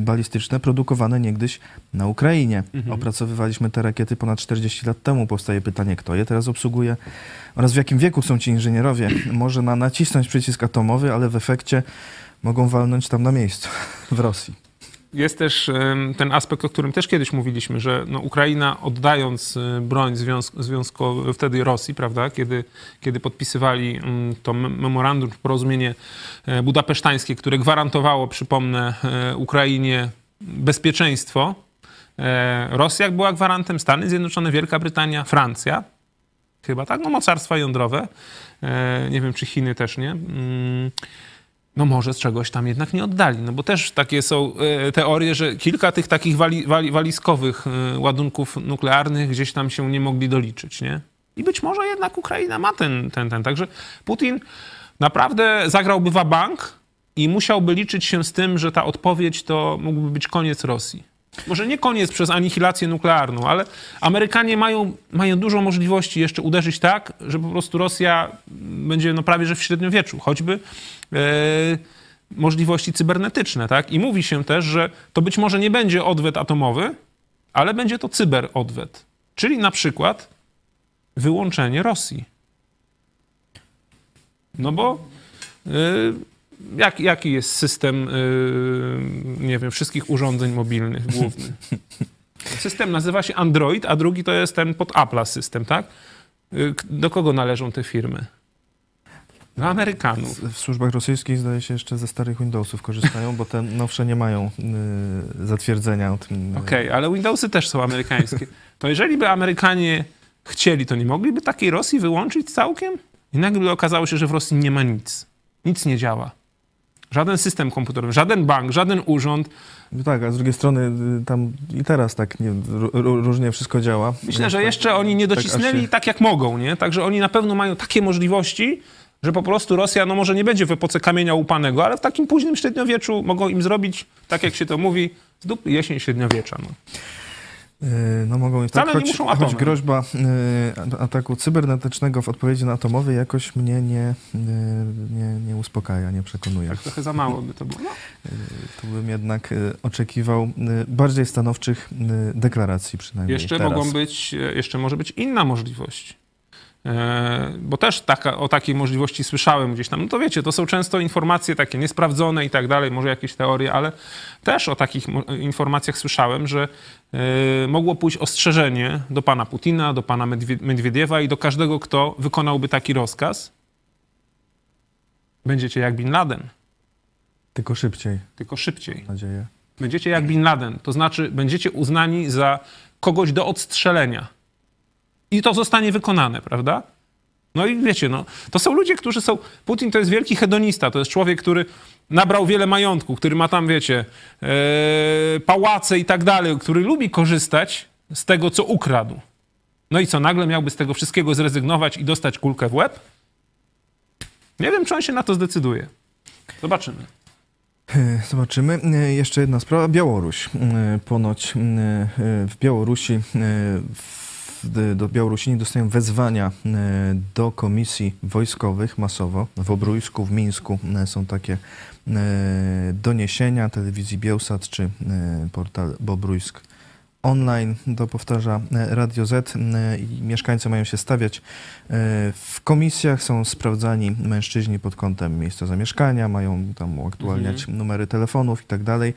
balistyczne produkowane niegdyś na Ukrainie. Opracowywaliśmy te rakiety ponad 40 lat temu. Powstaje pytanie, kto je teraz obsługuje oraz w jakim wieku są ci inżynierowie. Może na nacisnąć przycisk atomowy, ale w efekcie mogą walnąć tam na miejscu, w Rosji. Jest też ten aspekt, o którym też kiedyś mówiliśmy, że no, Ukraina oddając y, broń związk, związko, wtedy Rosji, prawda, kiedy, kiedy podpisywali mm, to mem- memorandum, porozumienie e, budapesztańskie, które gwarantowało, przypomnę, e, Ukrainie bezpieczeństwo. E, Rosja była gwarantem, Stany Zjednoczone, Wielka Brytania, Francja, chyba tak, no mocarstwa jądrowe, nie wiem czy Chiny też nie. No może z czegoś tam jednak nie oddali. No bo też takie są e, teorie, że kilka tych takich wali, wali, walizkowych e, ładunków nuklearnych gdzieś tam się nie mogli doliczyć, nie? I być może jednak Ukraina ma ten, ten, ten. Także Putin naprawdę zagrałby bank i musiałby liczyć się z tym, że ta odpowiedź to mógłby być koniec Rosji. Może nie koniec przez anihilację nuklearną, ale Amerykanie mają, mają dużo możliwości jeszcze uderzyć tak, że po prostu Rosja będzie no prawie że w średniowieczu, choćby e, możliwości cybernetyczne, tak? I mówi się też, że to być może nie będzie odwet atomowy, ale będzie to cyberodwet. Czyli na przykład wyłączenie Rosji. No bo y, jak, jaki jest system, y, nie wiem, wszystkich urządzeń mobilnych główny? System nazywa się Android, a drugi to jest ten pod Apple'a system, tak? Y, Do kogo należą te firmy? Do Amerykanów. W służbach rosyjskich zdaje się jeszcze ze starych Windowsów korzystają, bo te nowsze nie mają y, zatwierdzenia y, Okej, ale Windowsy też są amerykańskie. To jeżeli by Amerykanie chcieli, to nie mogliby takiej Rosji wyłączyć całkiem? I nagle okazało się, że w Rosji nie ma nic. Nic nie działa. Żaden system komputerowy, żaden bank, żaden urząd. No Tak, a z drugiej strony y, tam i teraz tak nie, ró- ró- różnie wszystko działa. Myślę, że jeszcze oni nie Tak, docisnęli się- tak, jak mogą, nie? Także oni na pewno mają takie możliwości, że po prostu Rosja, no może nie będzie w epoce kamienia łupanego, ale w takim późnym średniowieczu mogą im zrobić, tak jak się to mówi, z dupy jesień średniowiecza. No. Y, No mogą Wcale tak, choć, choć groźba y, ataku cybernetycznego w odpowiedzi na atomowy jakoś mnie nie, y, nie, nie uspokaja, nie przekonuje. Tak trochę za mało by to było. No. Tu bym jednak oczekiwał bardziej stanowczych deklaracji przynajmniej Jeszcze teraz. mogą być, jeszcze może być inna możliwość. E, bo też taka, o takiej możliwości słyszałem gdzieś tam. No to wiecie, to są często informacje takie niesprawdzone i tak dalej, może jakieś teorie, ale też o takich informacjach słyszałem, że e, mogło pójść ostrzeżenie do pana Putina, do pana Medwiediewa i do każdego, kto wykonałby taki rozkaz. Będziecie jak Bin Laden. Tylko szybciej. Tylko szybciej. Mam nadzieję. Będziecie jak Bin Laden, to znaczy będziecie uznani za kogoś do odstrzelenia. I to zostanie wykonane, prawda? No i wiecie, no, to są ludzie, którzy są. Putin to jest wielki hedonista, to jest człowiek, który nabrał wiele majątku, który ma tam, wiecie, e, pałace i tak dalej, który lubi korzystać z tego, co ukradł. No i co, nagle miałby z tego wszystkiego zrezygnować i dostać kulkę w łeb? Nie wiem, czy on się na to zdecyduje. Zobaczymy. E, zobaczymy. E, jeszcze jedna sprawa. Białoruś. Ponoć w Białorusi do Białorusini dostają wezwania do komisji wojskowych masowo. W Obrujsku, w Mińsku są takie doniesienia telewizji Bielsat czy portal Bobrujsk online, to powtarza e, Radio Z e, i mieszkańcy mają się stawiać e, w komisjach, są sprawdzani mężczyźni pod kątem miejsca zamieszkania, mają tam uaktualniać mhm. numery telefonów i tak dalej.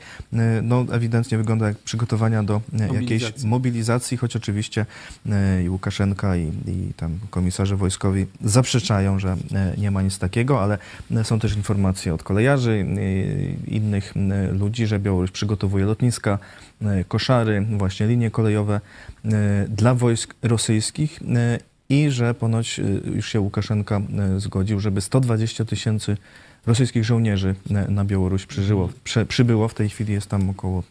No ewidentnie wygląda jak przygotowania do mobilizacji. jakiejś mobilizacji, choć oczywiście i Łukaszenka i, i tam komisarze wojskowi zaprzeczają, że nie ma nic takiego, ale są też informacje od kolejarzy, innych ludzi, że Białoruś przygotowuje lotniska, koszary, właśnie właśnie linie kolejowe e, dla wojsk rosyjskich e, i że ponoć e, już się Łukaszenka zgodził, żeby 120 tysięcy rosyjskich żołnierzy na Białoruś przyżyło, prze, przybyło. W tej chwili jest tam około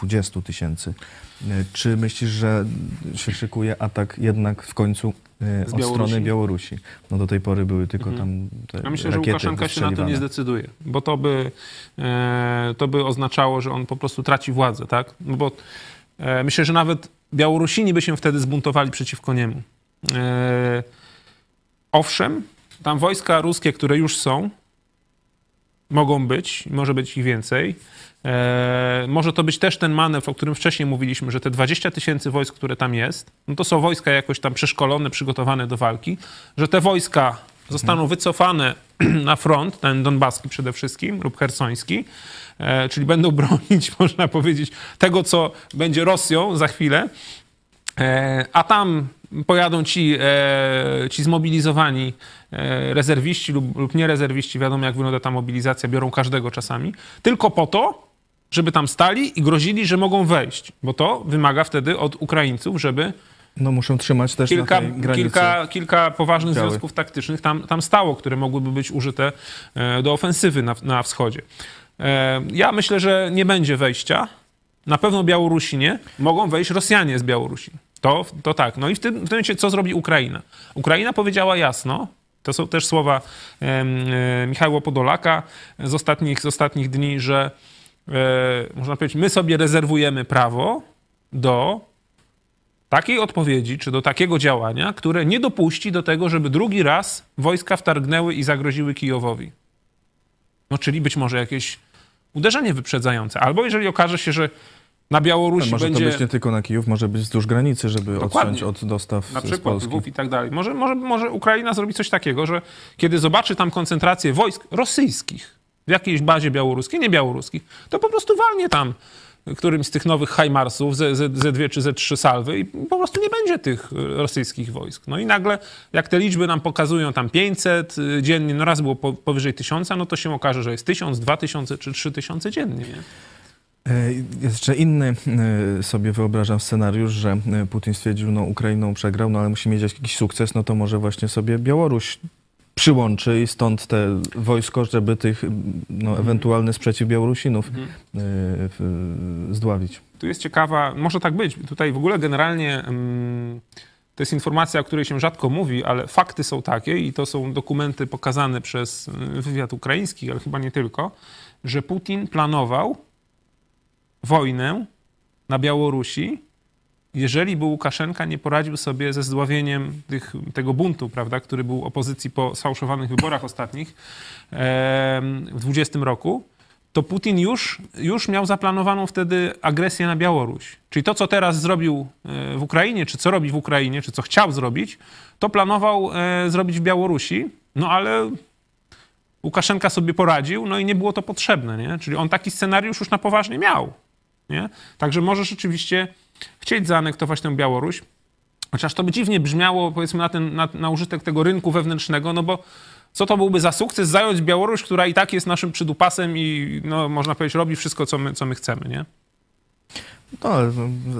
20 tysięcy. Czy myślisz, że się szykuje atak jednak w końcu od strony Białorusi? No do tej pory były tylko mhm. tam te Ja myślę, że Łukaszenka się na to nie zdecyduje, bo to by, to by oznaczało, że on po prostu traci władzę, tak? No bo myślę, że nawet Białorusini by się wtedy zbuntowali przeciwko niemu. E, owszem, tam wojska ruskie, które już są, mogą być, może być ich więcej. E, może to być też ten manewr, o którym wcześniej mówiliśmy, że te 20 tysięcy wojsk, które tam jest, no to są wojska jakoś tam przeszkolone, przygotowane do walki, że te wojska zostaną wycofane na front, ten donbaski przede wszystkim lub hersoński, E, czyli będą bronić, można powiedzieć, tego, co będzie Rosją za chwilę. E, a tam pojadą ci, e, ci zmobilizowani rezerwiści lub, lub nie rezerwiści, wiadomo jak wygląda ta mobilizacja, biorą każdego czasami, tylko po to, żeby tam stali i grozili, że mogą wejść, bo to wymaga wtedy od Ukraińców, żeby no muszą trzymać też kilka. Kilka, kilka poważnych Działy. związków taktycznych tam, tam stało, które mogłyby być użyte do ofensywy na, na wschodzie. E, ja myślę, że nie będzie wejścia. Na pewno Białorusini mogą wejść Rosjanie z Białorusi. To, to tak. No i w tym, w tym momencie co zrobi Ukraina? Ukraina powiedziała jasno, to są też słowa e, e, Michała Podolaka z ostatnich, z ostatnich dni, że e, można powiedzieć, my sobie rezerwujemy prawo do takiej odpowiedzi, czy do takiego działania, które nie dopuści do tego, żeby drugi raz wojska wtargnęły i zagroziły Kijowowi. No czyli być może jakieś uderzenie wyprzedzające. Albo jeżeli okaże się, że na Białorusi może będzie... to być nie tylko na Kijów, może być wzdłuż granicy, żeby Dokładnie. odciąć od dostaw Na przykład z Lwów i tak dalej. Może, może, może Ukraina zrobi coś takiego, że kiedy zobaczy tam koncentrację wojsk rosyjskich w jakiejś bazie białoruskiej, nie białoruskich, to po prostu walnie tam którymś z tych nowych Hajmarsów, Z2 czy Z3 salwy i po prostu nie będzie tych rosyjskich wojsk. No i nagle, jak te liczby nam pokazują tam 500 y, dziennie, no raz było powyżej 1000, no to się okaże, że jest 1000, 2000 czy 3000 dziennie. Nie? E, jeszcze inny e, sobie wyobrażam scenariusz, że e, Putin stwierdził, no Ukrainą przegrał, no ale musi mieć jakiś sukces, no to może właśnie sobie Białoruś przyłączy i stąd te wojsko, żeby tych no, mhm. ewentualny sprzeciw Białorusinów mhm. y, zdławić. Tu jest ciekawa, może tak być. Tutaj w ogóle generalnie mm, to jest informacja, o której się rzadko mówi, ale fakty są takie i to są dokumenty pokazane przez y, wywiad ukraiński, ale chyba nie tylko, że Putin planował wojnę na Białorusi jeżeli by Łukaszenka nie poradził sobie ze zdławieniem tych, tego buntu, prawda, który był opozycji po sfałszowanych wyborach ostatnich w 2020 roku, to Putin już, już miał zaplanowaną wtedy agresję na Białoruś. Czyli to, co teraz zrobił e, w Ukrainie, czy co robi w Ukrainie, czy co chciał zrobić, to planował e, zrobić w Białorusi, no ale Łukaszenka sobie poradził, no i nie było to potrzebne, nie? Czyli on taki scenariusz już na poważnie miał, nie? Także może rzeczywiście chcieć zaanektować tę Białoruś, chociaż to by dziwnie brzmiało, powiedzmy, na, ten, na, na użytek tego rynku wewnętrznego, no bo co to byłby za sukces zająć Białoruś, która i tak jest naszym przydupasem i, no, można powiedzieć, robi wszystko, co my, co my chcemy, nie? No, ale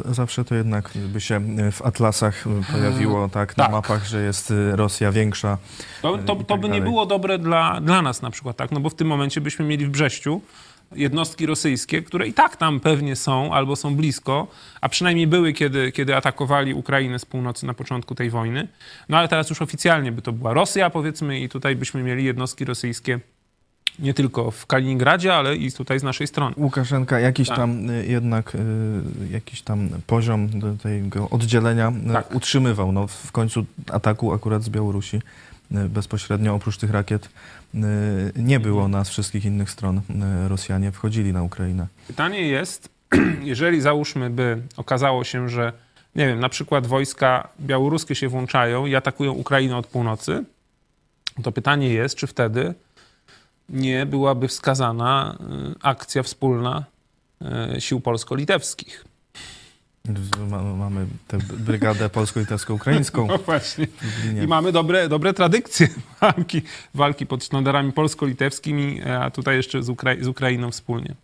zawsze to jednak by się w atlasach pojawiło, tak, na tak. mapach, że jest y, Rosja większa. To, to, to tak by nie dalej. było dobre dla, dla nas na przykład, tak? No bo w tym momencie byśmy mieli w Brześciu jednostki rosyjskie, które i tak tam pewnie są albo są blisko, a przynajmniej były, kiedy, kiedy atakowali Ukrainę z północy na początku tej wojny. No ale teraz już oficjalnie by to była Rosja, powiedzmy, i tutaj byśmy mieli jednostki rosyjskie nie tylko w Kaliningradzie, ale i tutaj z naszej strony. Łukaszenka jakiś Tak. tam y, jednak y, jakiś tam poziom tego oddzielenia y, Tak. utrzymywał. No, w końcu ataku akurat z Białorusi bezpośrednio oprócz tych rakiet nie było na z wszystkich innych stron. y, Rosjanie wchodzili na Ukrainę. Pytanie jest, jeżeli załóżmy by okazało się, że nie wiem, na przykład wojska białoruskie się włączają i atakują Ukrainę od północy, to pytanie jest, czy wtedy nie byłaby wskazana y, akcja wspólna y, sił polsko-litewskich. Mamy tę brygadę polsko-litewsko-ukraińską No właśnie. I mamy dobre, dobre tradycje walki, walki pod sztandarami polsko-litewskimi, a tutaj jeszcze z, Ukra- z Ukrainą wspólnie.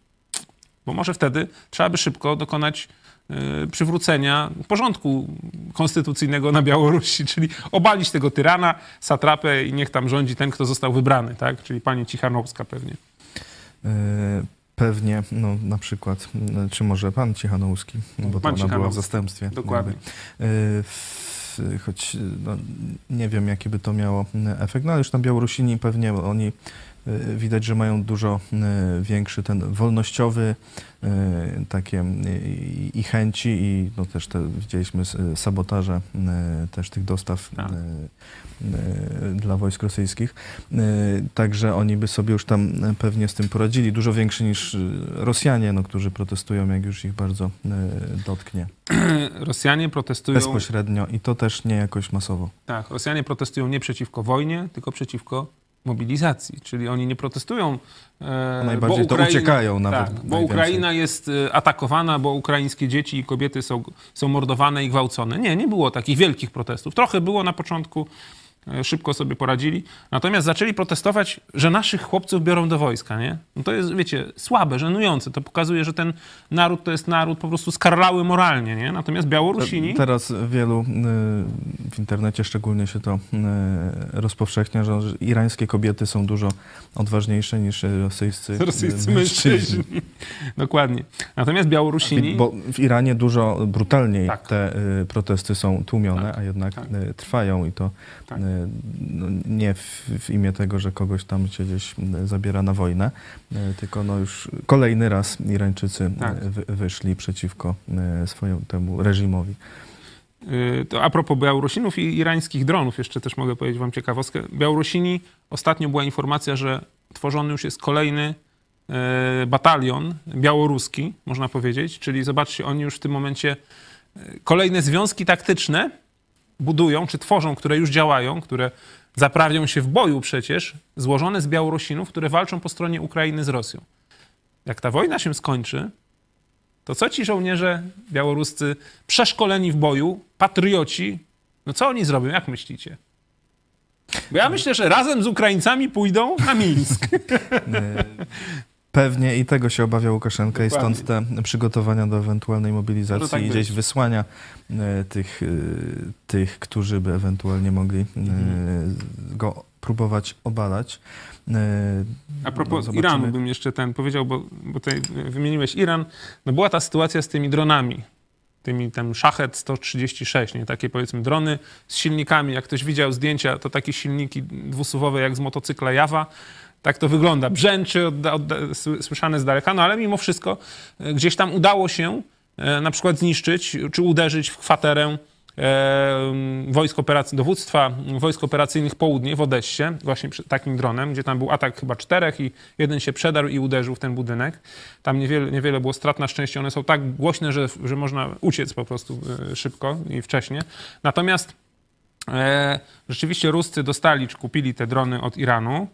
Bo może wtedy trzeba by szybko dokonać y, przywrócenia porządku konstytucyjnego na Białorusi, czyli obalić tego tyrana, satrapę i niech tam rządzi ten, kto został wybrany, tak? Czyli pani Cichanowska pewnie. E, Pewnie, no na przykład, m, czy może pan Cichanouski, no, bo to Pan ona była w zastępstwie. dokładnie. jakby. E, Choć no, nie wiem, jaki by to miało m, efekt, no ale już na Białorusini pewnie oni e, widać, że mają dużo e, większy ten wolnościowy e, takie i, chęci i no też te, widzieliśmy sabotaże też tych dostaw Tak. e, e, dla wojsk rosyjskich. Także oni by sobie już tam pewnie z tym poradzili. Dużo większy niż Rosjanie, no, którzy protestują, jak już ich bardzo dotknie. Rosjanie protestują... Bezpośrednio i to też nie jakoś masowo. Tak, Rosjanie protestują nie przeciwko wojnie, tylko przeciwko mobilizacji. Czyli oni nie protestują. E, Najbardziej bo to uciekają nawet Tak, bo. Ukraina jest e, atakowana, bo ukraińskie dzieci i kobiety są, są mordowane i gwałcone. Nie, nie było takich wielkich protestów. Trochę było na początku, szybko sobie poradzili. Natomiast zaczęli protestować, że naszych chłopców biorą do wojska, nie? No to jest, wiecie, słabe, żenujące. To pokazuje, że ten naród to jest naród po prostu skarlały moralnie, nie? Natomiast Białorusini... Teraz wielu y, w internecie szczególnie się to y, rozpowszechnia, że irańskie kobiety są dużo odważniejsze niż rosyjscy, y, Rosyjscy mężczyźni. Dokładnie. Natomiast Białorusini... Bo w Iranie dużo brutalniej Tak. te protesty są tłumione, Tak, a jednak tak. trwają i to Tak. Y, no, nie w, w imię tego, że kogoś tam się gdzieś zabiera na wojnę, y, tylko no już kolejny raz Irańczycy y, Tak. wy, wyszli przeciwko swojemu temu reżimowi. To a propos Białorusinów i irańskich dronów, jeszcze też mogę powiedzieć wam ciekawostkę. Białorusini, ostatnio była informacja, że tworzony już jest kolejny batalion białoruski, można powiedzieć. Czyli zobaczcie, oni już w tym momencie kolejne związki taktyczne budują, czy tworzą, które już działają, które zaprawią się w boju przecież, złożone z Białorusinów, które walczą po stronie Ukrainy z Rosją. Jak ta wojna się skończy, to co ci żołnierze białoruscy przeszkoleni w boju, patrioci, no co oni zrobią, jak myślicie? Bo ja myślę, że razem z Ukraińcami pójdą na Mińsk. Pewnie i tego się obawia Łukaszenka i Dokładnie. stąd te przygotowania do ewentualnej mobilizacji tak i gdzieś wysłania e, tych, e, tych, którzy by ewentualnie mogli e, Mhm. go próbować obalać. A propos no. Iranu bym jeszcze ten powiedział, bo, bo tutaj wymieniłeś Iran. No była ta sytuacja z tymi dronami. Tymi tam Szachet 136, nie? Takie powiedzmy drony z silnikami. Jak ktoś widział zdjęcia, to takie silniki dwusuwowe jak z motocykla Jawa. Tak to wygląda. Brzęczy, słyszane z daleka, no ale mimo wszystko e, gdzieś tam udało się e, na przykład zniszczyć czy uderzyć w kwaterę e, wojsk operacyjnych, dowództwa wojsk operacyjnych południe w Odessie, właśnie takim dronem, gdzie tam był atak chyba czterech i jeden się przedarł i uderzył w ten budynek. Tam niewiele, niewiele było strat, na szczęście one są tak głośne, że, że można uciec po prostu szybko i wcześnie. Natomiast e, rzeczywiście Ruscy dostali czy kupili te drony od Iranu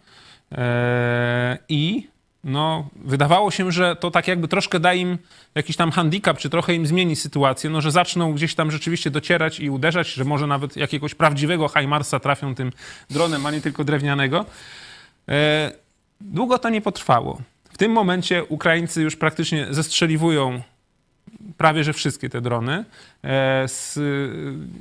i no, wydawało się, że to tak jakby troszkę da im jakiś tam handicap, czy trochę im zmieni sytuację, no, że zaczną gdzieś tam rzeczywiście docierać i uderzać, że może nawet jakiegoś prawdziwego Heimarsa trafią tym dronem, a nie tylko drewnianego. E, długo to nie potrwało. W tym momencie Ukraińcy już praktycznie zestrzeliwują prawie że wszystkie te drony. E, z,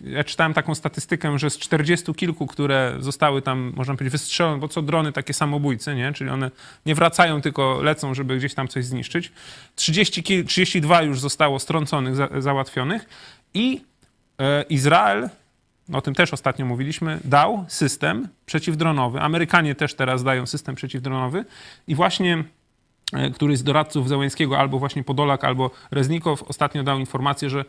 ja czytałem taką statystykę, że z 40 kilku, które zostały tam, można powiedzieć, wystrzelone, bo co drony takie samobójcy, nie? czyli one nie wracają, tylko lecą, żeby gdzieś tam coś zniszczyć. 30, 32 już zostało strąconych, za, załatwionych i e, Izrael o tym też ostatnio mówiliśmy, dał system przeciwdronowy. Amerykanie też teraz dają system przeciwdronowy i właśnie któryś z doradców Zełęńskiego, albo właśnie Podolak, albo Reznikow ostatnio dał informację, że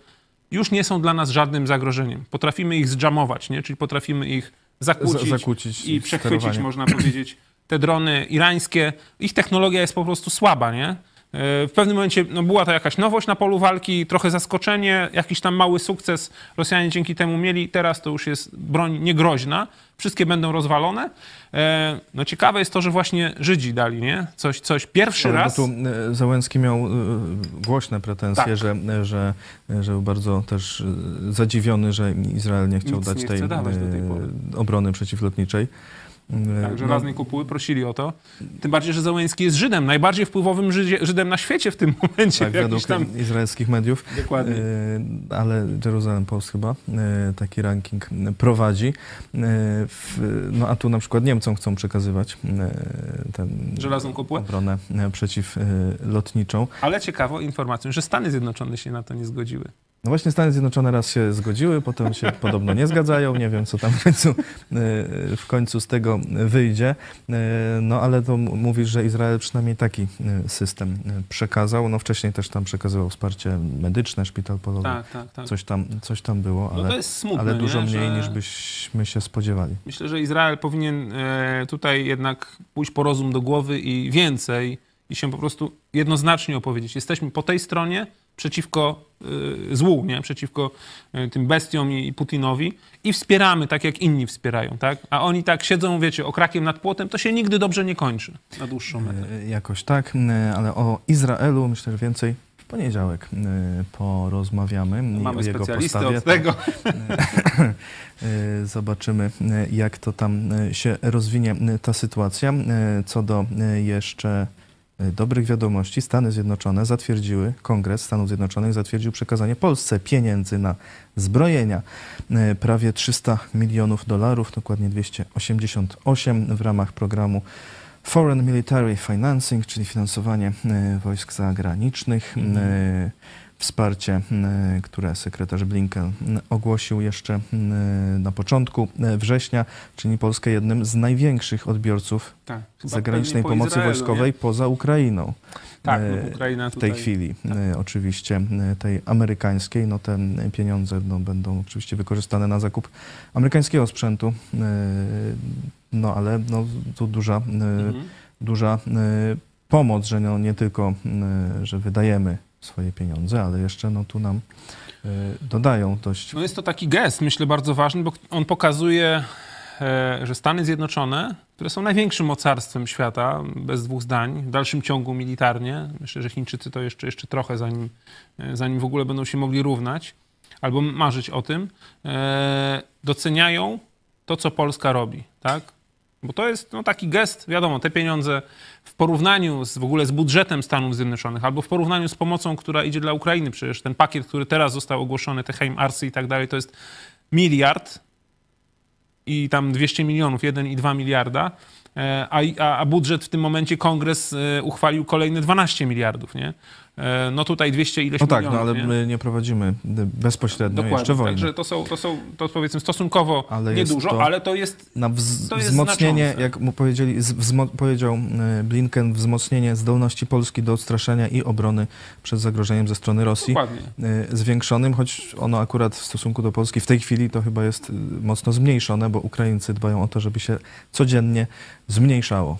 już nie są dla nas żadnym zagrożeniem. Potrafimy ich zdżamować, nie? czyli potrafimy ich zakłócić, zakłócić i przechwycić, sterowanie. można powiedzieć, te drony irańskie. Ich technologia jest po prostu słaba, nie? W pewnym momencie no, była to jakaś nowość na polu walki, trochę zaskoczenie, jakiś tam mały sukces Rosjanie dzięki temu mieli. Teraz to już jest broń niegroźna, wszystkie będą rozwalone. E, no ciekawe jest to, że właśnie Żydzi dali, nie? Coś, coś pierwszy raz. tu e, Załęski miał e, głośne pretensje, tak. że, że, że był bardzo też zadziwiony, że Izrael nie chciał Nic dać nie tej, tej obrony przeciwlotniczej. Tak, że no. raznej kopuły prosili o to. Tym bardziej, że Załęski jest Żydem, najbardziej wpływowym Żydzie, Żydem na świecie w tym momencie. Tak, według tam... izraelskich mediów. Dokładnie. E, ale Jerusalem Post chyba e, taki ranking prowadzi. E, no a tu na przykład Niemcom chcą przekazywać ten Żelazną kopułę? obronę przeciwlotniczą. Ale ciekawą informacją, że Stany Zjednoczone się na to nie zgodziły. No właśnie Stany Zjednoczone raz się zgodziły, potem się podobno nie zgadzają. Nie wiem, co tam w końcu, e, w końcu z tego wyjdzie. E, no ale to mówisz, że Izrael przynajmniej taki e, system przekazał. No wcześniej też tam przekazywał wsparcie medyczne, szpital polowy. Tak, tak, tak. Coś, tam, coś tam było, ale, no to jest smutne, ale dużo nie? mniej że... niż byśmy się spodziewali. Myślę, że Izrael powinien tutaj jednak pójść po rozum do głowy i więcej i się po prostu jednoznacznie opowiedzieć. Jesteśmy po tej stronie, przeciwko y, złu, nie? przeciwko y, tym bestiom i Putinowi i wspieramy tak, jak inni wspierają. Tak? A oni tak siedzą, wiecie, okrakiem nad płotem, to się nigdy dobrze nie kończy na dłuższą metę. Y, jakoś tak, ale o Izraelu myślę, że więcej w poniedziałek porozmawiamy. Mamy o jego postawie. od tego. Zobaczymy, jak to tam się rozwinie ta sytuacja. Co do jeszcze E, dobrych wiadomości Stany Zjednoczone zatwierdziły, Kongres Stanów Zjednoczonych zatwierdził przekazanie Polsce pieniędzy na zbrojenia. E, prawie 300 milionów dolarów, dokładnie 288 w ramach programu Foreign Military Financing, czyli finansowanie e, wojsk zagranicznych. Mhm wsparcie, które sekretarz Blinken ogłosił jeszcze na początku września, czyni Polskę jednym z największych odbiorców tak, zagranicznej po pomocy Izraelu, wojskowej nie? poza Ukrainą. Tak, no, Ukraina tutaj, w tej chwili tak. oczywiście tej amerykańskiej, no te pieniądze no, będą oczywiście wykorzystane na zakup amerykańskiego sprzętu, no ale no, tu duża, mhm. duża pomoc, że no, nie tylko, że wydajemy swoje pieniądze, ale jeszcze no, tu nam y, dodają dość. No jest to taki gest, myślę, bardzo ważny, bo on pokazuje, e, że Stany Zjednoczone, które są największym mocarstwem świata, bez dwóch zdań, w dalszym ciągu militarnie, myślę, że Chińczycy to jeszcze, jeszcze trochę, zanim, e, zanim w ogóle będą się mogli równać, albo marzyć o tym, e, doceniają to, co Polska robi, tak? Bo to jest no, taki gest, wiadomo, te pieniądze w porównaniu z, w ogóle z budżetem Stanów Zjednoczonych, albo w porównaniu z pomocą, która idzie dla Ukrainy, przecież ten pakiet, który teraz został ogłoszony, te Arsy i tak dalej, to jest miliard i tam 200 milionów, 1,2 miliarda, e, a, a budżet w tym momencie kongres e, uchwalił kolejne 12 miliardów, nie? E, no tutaj 200 ileś No tak, milionów. no ale nie? my nie prowadzimy bezpośrednio Dokładnie, jeszcze wojny. także to są, to są to powiedzmy stosunkowo Ale niedużo, to- ale to jest na wz- to jest wzmocnienie, znaczące. jak mu powiedzieli, wzmo- powiedział e, Blinken, wzmocnienie zdolności Polski do odstraszania i obrony przed zagrożeniem ze strony Rosji. dokładnie. e, zwiększonym, choć ono akurat w stosunku do Polski w tej chwili to chyba jest mocno zmniejszone, bo Ukraińcy dbają o to, żeby się codziennie zmniejszało.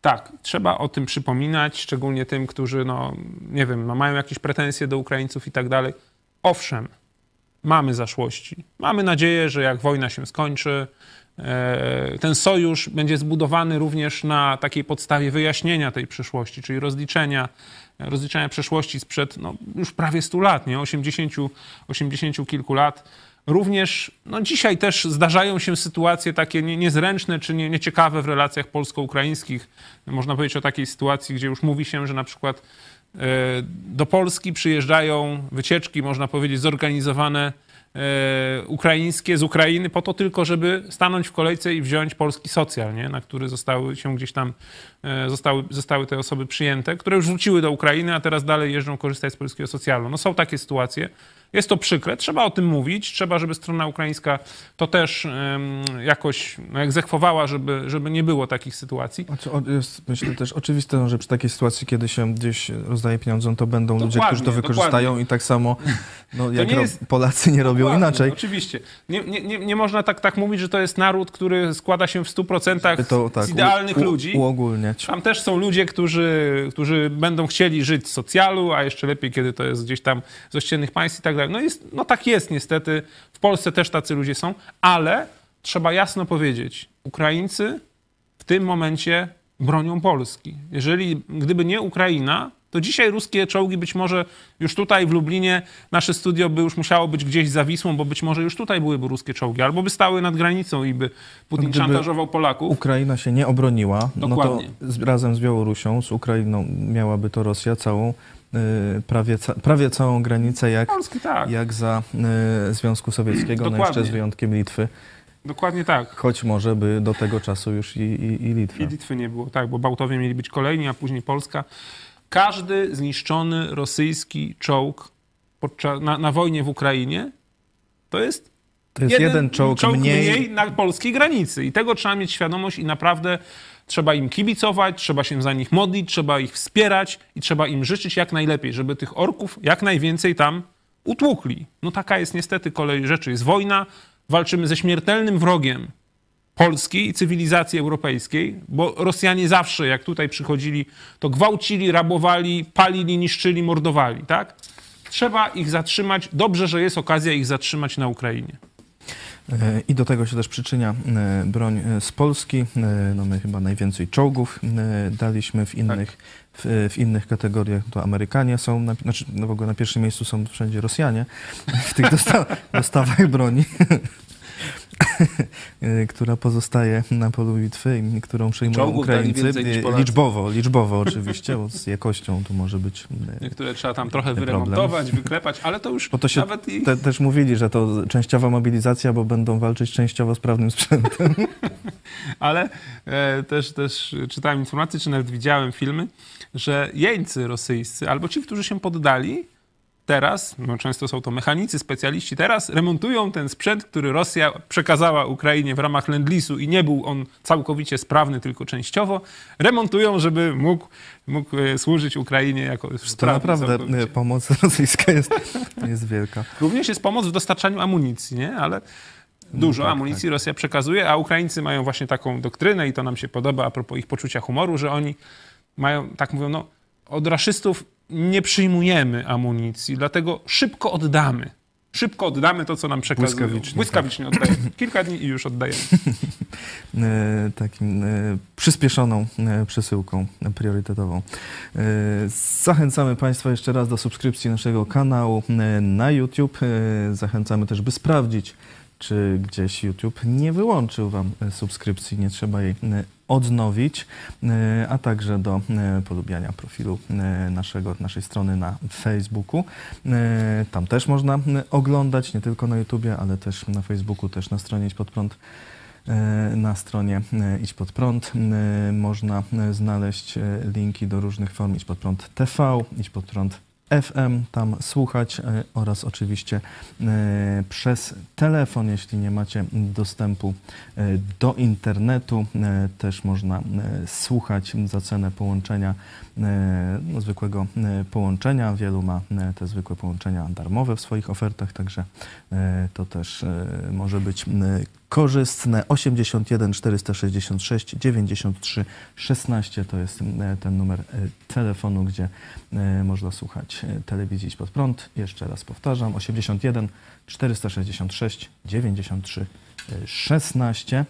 Tak, trzeba o tym przypominać, szczególnie tym, którzy, no, nie wiem, no, mają jakieś pretensje do Ukraińców i tak dalej. Owszem, mamy zaszłości. Mamy nadzieję, że jak wojna się skończy, e, ten sojusz będzie zbudowany również na takiej podstawie wyjaśnienia tej przeszłości, czyli rozliczenia, rozliczenia przeszłości sprzed no, już prawie 100 lat, nie? 80, 80 kilku lat. Również no dzisiaj też zdarzają się sytuacje takie nie- niezręczne czy nie, nieciekawe w relacjach polsko-ukraińskich. Można powiedzieć o takiej sytuacji, gdzie już mówi się, że na przykład e, do Polski przyjeżdżają wycieczki, można powiedzieć, zorganizowane e, ukraińskie z Ukrainy po to tylko, żeby stanąć w kolejce i wziąć polski socjal, nie? na który zostały się gdzieś tam, e, zostały, zostały te osoby przyjęte, które już wróciły do Ukrainy, a teraz dalej jeżdżą korzystać z polskiego socjalu. No są takie sytuacje. Jest to przykre, trzeba o tym mówić, trzeba, żeby strona ukraińska to też jakoś no, egzekwowała, żeby, żeby nie było takich sytuacji. Jest, myślę też oczywiste, no, że przy takiej sytuacji, kiedy się gdzieś rozdaje pieniądze, to będą ludzie, Dokładnie, którzy to wykorzystają dokładnie. i tak samo no, jak nie jest- Polacy nie robią Dokładnie, inaczej. Oczywiście. Nie, nie, nie, nie można tak, tak mówić, że to jest naród, który składa się w 100% To tak, z idealnych u, u, ludzi. uogólniać. Tam też są ludzie, którzy, którzy będą chcieli żyć z socjalu, a jeszcze lepiej, kiedy to jest gdzieś tam z ościennych państw i tak dalej. No, jest, no tak jest niestety. W Polsce też tacy ludzie są, ale trzeba jasno powiedzieć, Ukraińcy w tym momencie bronią Polski. Jeżeli, gdyby nie Ukraina, to dzisiaj ruskie czołgi być może już tutaj w Lublinie, nasze studio by już musiało być gdzieś za Wisłą, bo być może już tutaj byłyby ruskie czołgi, albo by stały nad granicą i by Putin Gdyby szantażował Polaków. Ukraina się nie obroniła, Dokładnie. no to z, razem z Białorusią, z Ukrainą miałaby to Rosja całą, prawie, ca, prawie całą granicę jak, Polski tak. jak za y, Związku Sowieckiego, no Dokładnie. jeszcze z wyjątkiem Litwy, Dokładnie tak. choć może by do tego czasu już i, i, i Litwa. I Litwy nie było, tak, bo Bałtowie mieli być kolejni, a później Polska. Każdy zniszczony rosyjski czołg podczas, na, na wojnie w Ukrainie to jest To jest jeden, czołg, mniej, na polskiej granicy. I tego trzeba mieć świadomość i naprawdę trzeba im kibicować, trzeba się za nich modlić, trzeba ich wspierać i trzeba im życzyć jak najlepiej, żeby tych orków jak najwięcej tam utłukli. No taka jest niestety kolej rzeczy. Jest wojna, walczymy ze śmiertelnym wrogiem Polski i cywilizacji europejskiej, bo Rosjanie zawsze, jak tutaj przychodzili, to gwałcili, rabowali, palili, niszczyli, mordowali, tak? Trzeba ich zatrzymać. Dobrze, że jest okazja ich zatrzymać na Ukrainie. E, I do tego się też przyczynia e, broń e, z Polski. No my chyba najwięcej czołgów daliśmy w innych, w, w innych kategoriach. To Amerykanie są, na, znaczy no w ogóle na pierwszym miejscu są wszędzie Rosjanie w tych dosta dostawach broni. E, która pozostaje na polu bitwy i którą przyjmują Czołgów Ukraińcy. Polacy. Liczbowo, liczbowo oczywiście, bo z jakością tu może być e, Niektóre trzeba tam trochę Problem. wyremontować, wyklepać, ale to już Bo to się nawet i... te, też mówili, że to częściowa mobilizacja, bo będą walczyć częściowo z prawnym sprzętem. Ale e, też, też czytałem informacje, czy nawet widziałem filmy, że jeńcy rosyjscy, albo ci, którzy się poddali, teraz, no często są to mechanicy, specjaliści, teraz remontują ten sprzęt, który Rosja przekazała Ukrainie w ramach Lend-Leasu i nie był on całkowicie sprawny, tylko częściowo. Remontują, żeby mógł, mógł e, służyć Ukrainie jako To sprawny naprawdę całkowicie. e, pomoc rosyjska jest, jest wielka. Również jest pomoc w dostarczaniu amunicji, nie? Ale dużo tak, amunicji Rosja przekazuje, a Ukraińcy mają właśnie taką doktrynę i to nam się podoba a propos ich poczucia humoru, że oni mają, tak mówią, no od raszystów nie przyjmujemy amunicji, dlatego szybko oddamy. Szybko oddamy to, co nam przekazują. Błyskawicznie, Błyskawicznie oddajemy. Kilka dni i już oddajemy. E, takim e, przyspieszoną e, przesyłką priorytetową. Zachęcamy Państwa jeszcze raz do subskrypcji naszego kanału na YouTube. Zachęcamy też, by sprawdzić, czy gdzieś YouTube nie wyłączył Wam subskrypcji, nie trzeba jej odnowić, e, a także do e, polubiania profilu e, naszego, naszej strony na Facebooku. Tam też można oglądać, nie tylko na YouTubie, ale też na Facebooku, też na stronie Idź Pod Prąd na stronie Idź Pod Prąd. Można znaleźć linki do różnych form Idź Pod Prąd TV, Idź Pod Prąd FM, tam słuchać e, oraz oczywiście e, przez telefon, jeśli nie macie dostępu e, do internetu, też można słuchać za cenę połączenia, no, zwykłego połączenia. Wielu ma te zwykłe połączenia darmowe w swoich ofertach, także to też może być korzystne. 81 466 93 16 to jest e, ten numer e, telefonu, gdzie e, można słuchać telewizji Pod Prąd. Jeszcze raz powtarzam, 81 466 93 16.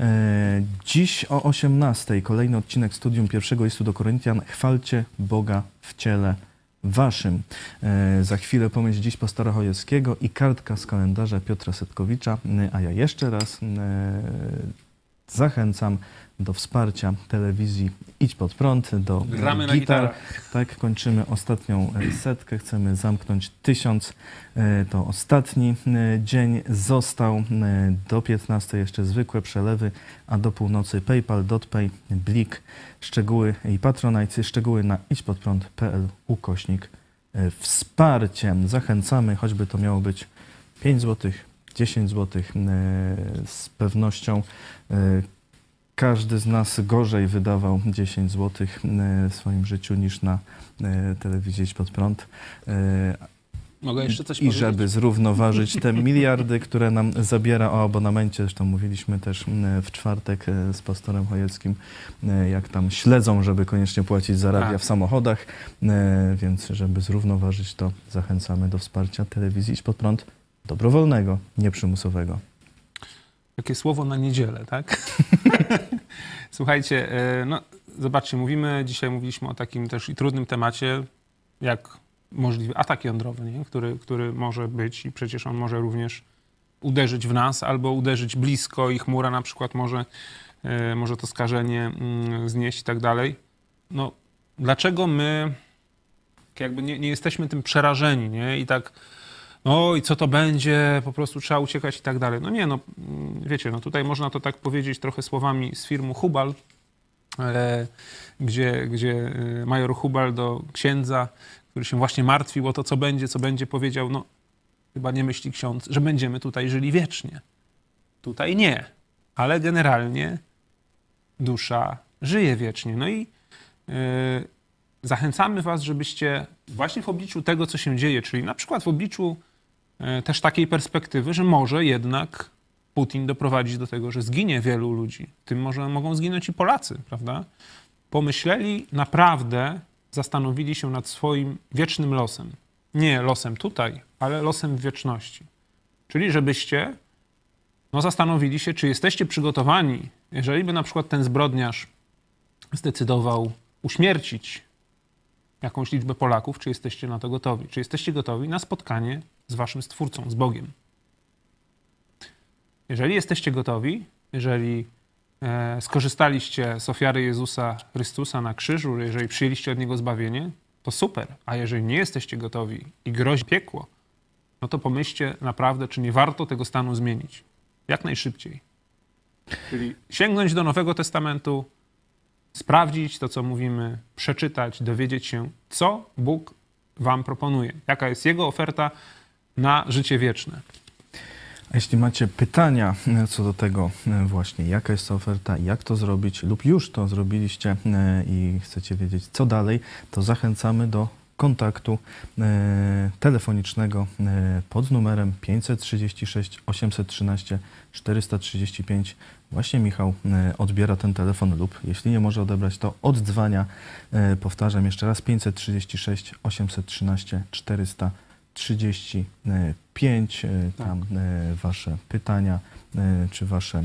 E, Dziś o 18 kolejny odcinek studium pierwszego listu do Koryntian. Chwalcie Boga w ciele waszym. E, Za chwilę pomyśl dziś pastora Chojewskiego i kartka z kalendarza Piotra Setkowicza. E, A ja jeszcze raz e, zachęcam do wsparcia telewizji Idź Pod Prąd, do Gramy na gitar. gitarach. Tak, kończymy ostatnią e, setkę. Chcemy zamknąć tysiąc. E, To ostatni e, dzień został. Do 15 jeszcze zwykłe przelewy, a do północy PayPal, DotPay, Blik, szczegóły i Patronite, szczegóły na idźpodprąd.pl ukośnik e, wsparcie. Zachęcamy, choćby to miało być 5 zł, 10 zł. Z pewnością e, każdy z nas gorzej wydawał 10 zł w swoim życiu niż na e, telewizji Pod Prąd. E, Mogę jeszcze coś I powiedzieć? żeby zrównoważyć te miliardy, które nam zabiera o abonamencie, zresztą mówiliśmy też w czwartek e, z pastorem Chojeckim, e, jak tam śledzą, żeby koniecznie płacić za radia A. w samochodach, e, więc żeby zrównoważyć to zachęcamy do wsparcia telewizji Idź Pod Prąd dobrowolnego, nieprzymusowego. Takie słowo na niedzielę, tak? Słuchajcie, e, no zobaczcie, mówimy, dzisiaj mówiliśmy o takim też i trudnym temacie, jak możliwy atak jądrowy, nie? Który, który może być i przecież on może również uderzyć w nas albo uderzyć blisko i chmura na przykład może, e, może to skażenie mm, znieść i tak dalej. No, dlaczego my jakby nie, nie jesteśmy tym przerażeni, nie? I tak oj, co to będzie, po prostu trzeba uciekać i tak dalej. No nie, no mm, wiecie, no tutaj można to tak powiedzieć trochę słowami z firmu Hubal, e, gdzie, gdzie e, major Hubal do księdza, który się właśnie martwił o to, co będzie, co będzie, powiedział, no chyba nie myśli ksiądz, że będziemy tutaj żyli wiecznie. Tutaj nie, ale generalnie dusza żyje wiecznie. No i e, zachęcamy was, żebyście właśnie w obliczu tego, co się dzieje, czyli na przykład w obliczu też takiej perspektywy, że może jednak Putin doprowadzić do tego, że zginie wielu ludzi, tym może mogą zginąć i Polacy, prawda? Pomyśleli naprawdę, zastanowili się nad swoim wiecznym losem. Nie losem tutaj, ale losem w wieczności. Czyli żebyście no, zastanowili się, czy jesteście przygotowani, jeżeli by na przykład ten zbrodniarz zdecydował uśmiercić jakąś liczbę Polaków, czy jesteście na to gotowi? Czy jesteście gotowi na spotkanie z waszym Stwórcą, z Bogiem? Jeżeli jesteście gotowi, jeżeli e, skorzystaliście z ofiary Jezusa Chrystusa na krzyżu, jeżeli przyjęliście od Niego zbawienie, to super. A jeżeli nie jesteście gotowi i grozi piekło, no to pomyślcie naprawdę, czy nie warto tego stanu zmienić. Jak najszybciej. Czyli sięgnąć do Nowego Testamentu, sprawdzić to, co mówimy, przeczytać, dowiedzieć się, co Bóg wam proponuje, jaka jest Jego oferta na życie wieczne. A jeśli macie pytania e, co do tego e, właśnie, jaka jest oferta, jak to zrobić lub już to zrobiliście e, i chcecie wiedzieć co dalej, to zachęcamy do kontaktu telefonicznego pod numerem 536 813 435. Właśnie Michał odbiera ten telefon lub jeśli nie może odebrać, to oddzwania. Powtarzam jeszcze raz 536 813 435. E, Tam e, wasze pytania e, czy wasze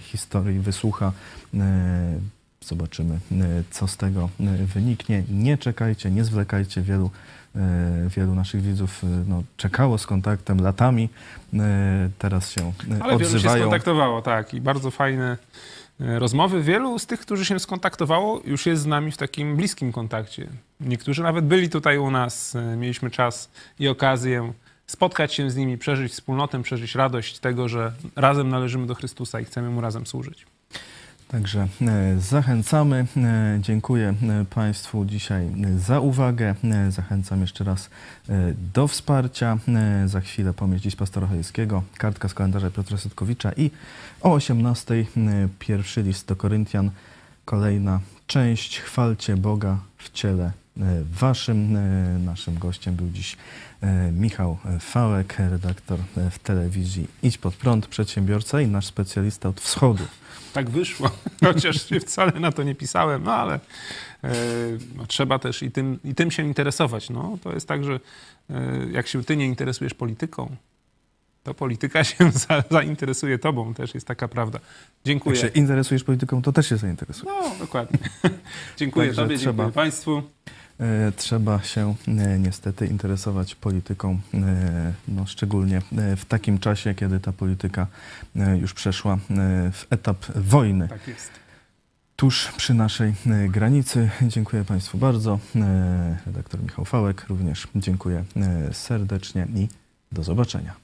historie wysłucha. Zobaczymy, co z tego wyniknie. Nie czekajcie, nie zwlekajcie. Wielu, wielu naszych widzów no, czekało z kontaktem latami. Teraz się e, Ale wielu się odzywają. skontaktowało, tak. I bardzo fajne rozmowy. Wielu z tych, którzy się skontaktowało, już jest z nami w takim bliskim kontakcie. Niektórzy nawet byli tutaj u nas. e, Mieliśmy czas i okazję spotkać się z nimi, przeżyć wspólnotę, przeżyć radość tego, że razem należymy do Chrystusa i chcemy Mu razem służyć. Także e, zachęcamy. E, dziękuję e, Państwu dzisiaj za uwagę. Zachęcam jeszcze raz do wsparcia. Za chwilę pomieść dziś pastora Chojeckiego, kartka z kalendarza Piotra Setkowicza i o 18 pierwszy list do Koryntian. Kolejna część. Chwalcie Boga w ciele waszym. Naszym gościem był dziś Michał Fałek, redaktor w telewizji Idź Pod Prąd, przedsiębiorca i nasz specjalista od wschodu tak wyszło, chociaż się wcale na to nie pisałem, no ale e, no, trzeba też i tym, i tym się interesować. No, to jest tak, że e, jak się ty nie interesujesz polityką, to polityka się za, zainteresuje tobą, też jest taka prawda. Dziękuję. Jak się interesujesz polityką, to też się zainteresuje. No, dokładnie. dziękuję Także tobie, trzeba... dziękuję państwu. E, trzeba się e, niestety interesować polityką, e, no, szczególnie w takim czasie, kiedy ta polityka już przeszła w etap wojny. Tak jest. Tuż przy naszej granicy. Dziękuję Państwu bardzo. Redaktor Michał Fałek również dziękuję serdecznie i do zobaczenia.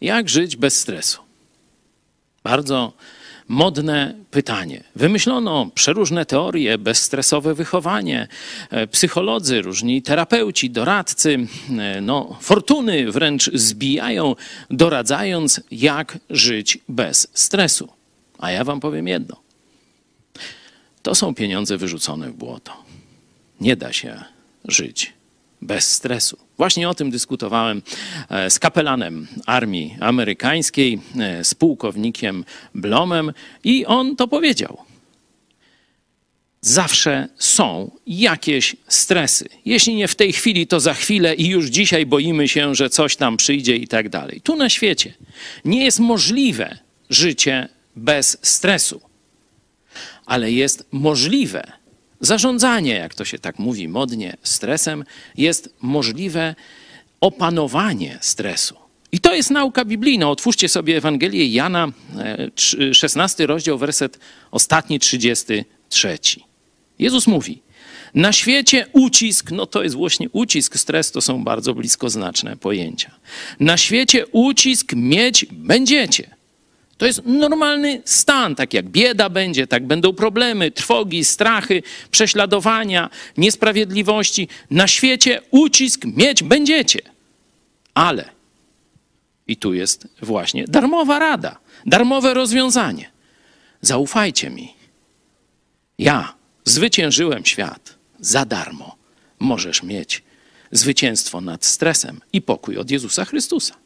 Jak żyć bez stresu? Bardzo modne pytanie. Wymyślono przeróżne teorie, bezstresowe wychowanie, e, psycholodzy, różni terapeuci, doradcy, e, no, fortuny wręcz zbijają, doradzając, jak żyć bez stresu. A ja wam powiem jedno. To są pieniądze wyrzucone w błoto. Nie da się żyć bez stresu. Właśnie o tym dyskutowałem e, z kapelanem armii amerykańskiej, e, z pułkownikiem Blomem i on to powiedział. Zawsze są jakieś stresy. Jeśli nie w tej chwili, to za chwilę i już dzisiaj boimy się, że coś tam przyjdzie i tak dalej. Tu na świecie nie jest możliwe życie bez stresu, ale jest możliwe Zarządzanie, jak to się tak mówi modnie, stresem jest możliwe opanowanie stresu. I to jest nauka biblijna. Otwórzcie sobie Ewangelię Jana, 16 e, rozdział, werset ostatni, 33. Jezus mówi, na świecie ucisk, no to jest właśnie ucisk, stres to są bardzo bliskoznaczne pojęcia. Na świecie ucisk mieć będziecie. To jest normalny stan, tak jak bieda będzie, tak będą problemy, trwogi, strachy, prześladowania, niesprawiedliwości. Na świecie ucisk mieć będziecie. Ale, i tu jest właśnie darmowa rada, darmowe rozwiązanie. Zaufajcie mi. Ja zwyciężyłem świat za darmo. Możesz mieć zwycięstwo nad stresem i pokój od Jezusa Chrystusa.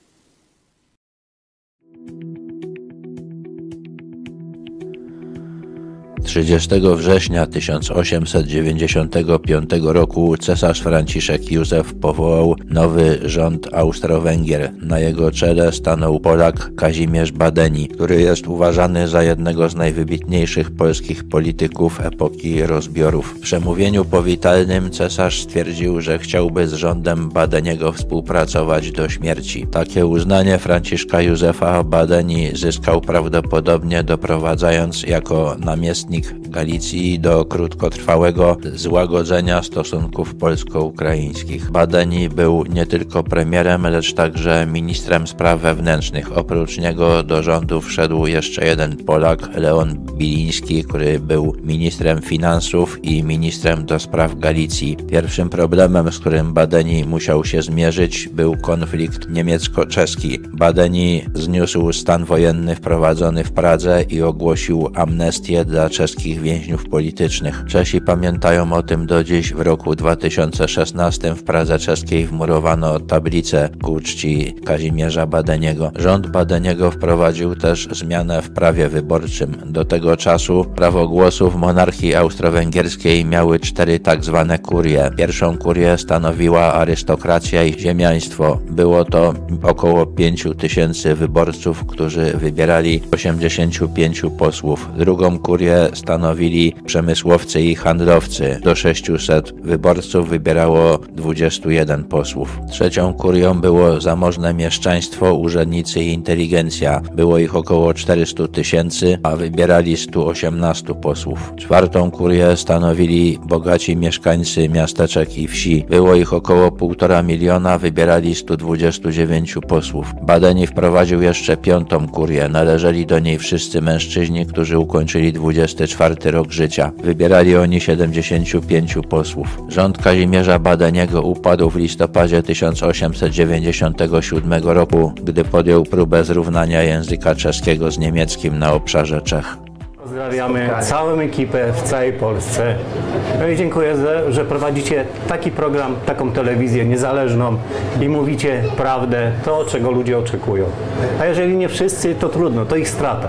30 września 1895 roku cesarz Franciszek Józef powołał nowy rząd Austro-Węgier. Na jego czele stanął Polak Kazimierz Badeni, który jest uważany za jednego z najwybitniejszych polskich polityków epoki rozbiorów. W przemówieniu powitalnym cesarz stwierdził, że chciałby z rządem Badeniego współpracować do śmierci. Takie uznanie Franciszka Józefa Badeni zyskał prawdopodobnie doprowadzając jako namiestnik Galicji do krótkotrwałego złagodzenia stosunków polsko-ukraińskich. Badeni był nie tylko premierem, lecz także ministrem spraw wewnętrznych. Oprócz niego do rządu wszedł jeszcze jeden Polak, Leon Biliński, który był ministrem finansów i ministrem do spraw Galicji. Pierwszym problemem, z którym Badeni musiał się zmierzyć, był konflikt niemiecko-czeski. Badeni zniósł stan wojenny wprowadzony w Pradze i ogłosił amnestię dla czeskich więźniów politycznych. Czesi pamiętają o tym do dziś. W roku 2016 w Pradze czeskiej wmurowano tablicę ku czci Kazimierza Badeniego. Rząd Badeniego wprowadził też zmianę w prawie wyborczym. Do tego czasu prawo głosu w monarchii austro-węgierskiej miały cztery tak zwane kurie. Pierwszą kurię stanowiła arystokracja i ziemiaństwo. Było to około 5 tysięcy wyborców, którzy wybierali 85 posłów. Drugą kurię stanowili przemysłowcy i handlowcy. Do 600 wyborców wybierało 21 posłów. Trzecią kurią było zamożne mieszczaństwo, urzędnicy i inteligencja. Było ich około 400 tysięcy, a wybierali 118 posłów. Czwartą kurię stanowili bogaci mieszkańcy miasteczek i wsi. Było ich około 1,5 miliona, wybierali 129 posłów. Badeni wprowadził jeszcze piątą kurię. Należeli do niej wszyscy mężczyźni, którzy ukończyli 24 rok życia. Wybierali oni 75 posłów. Rząd Kazimierza Badeniego upadł w listopadzie 1897 roku, gdy podjął próbę zrównania języka czeskiego z niemieckim na obszarze Czech. Pozdrawiamy całą ekipę w całej Polsce. No i dziękuję, że prowadzicie taki program, taką telewizję niezależną i mówicie prawdę, to czego ludzie oczekują. A jeżeli nie wszyscy, to trudno, to ich strata.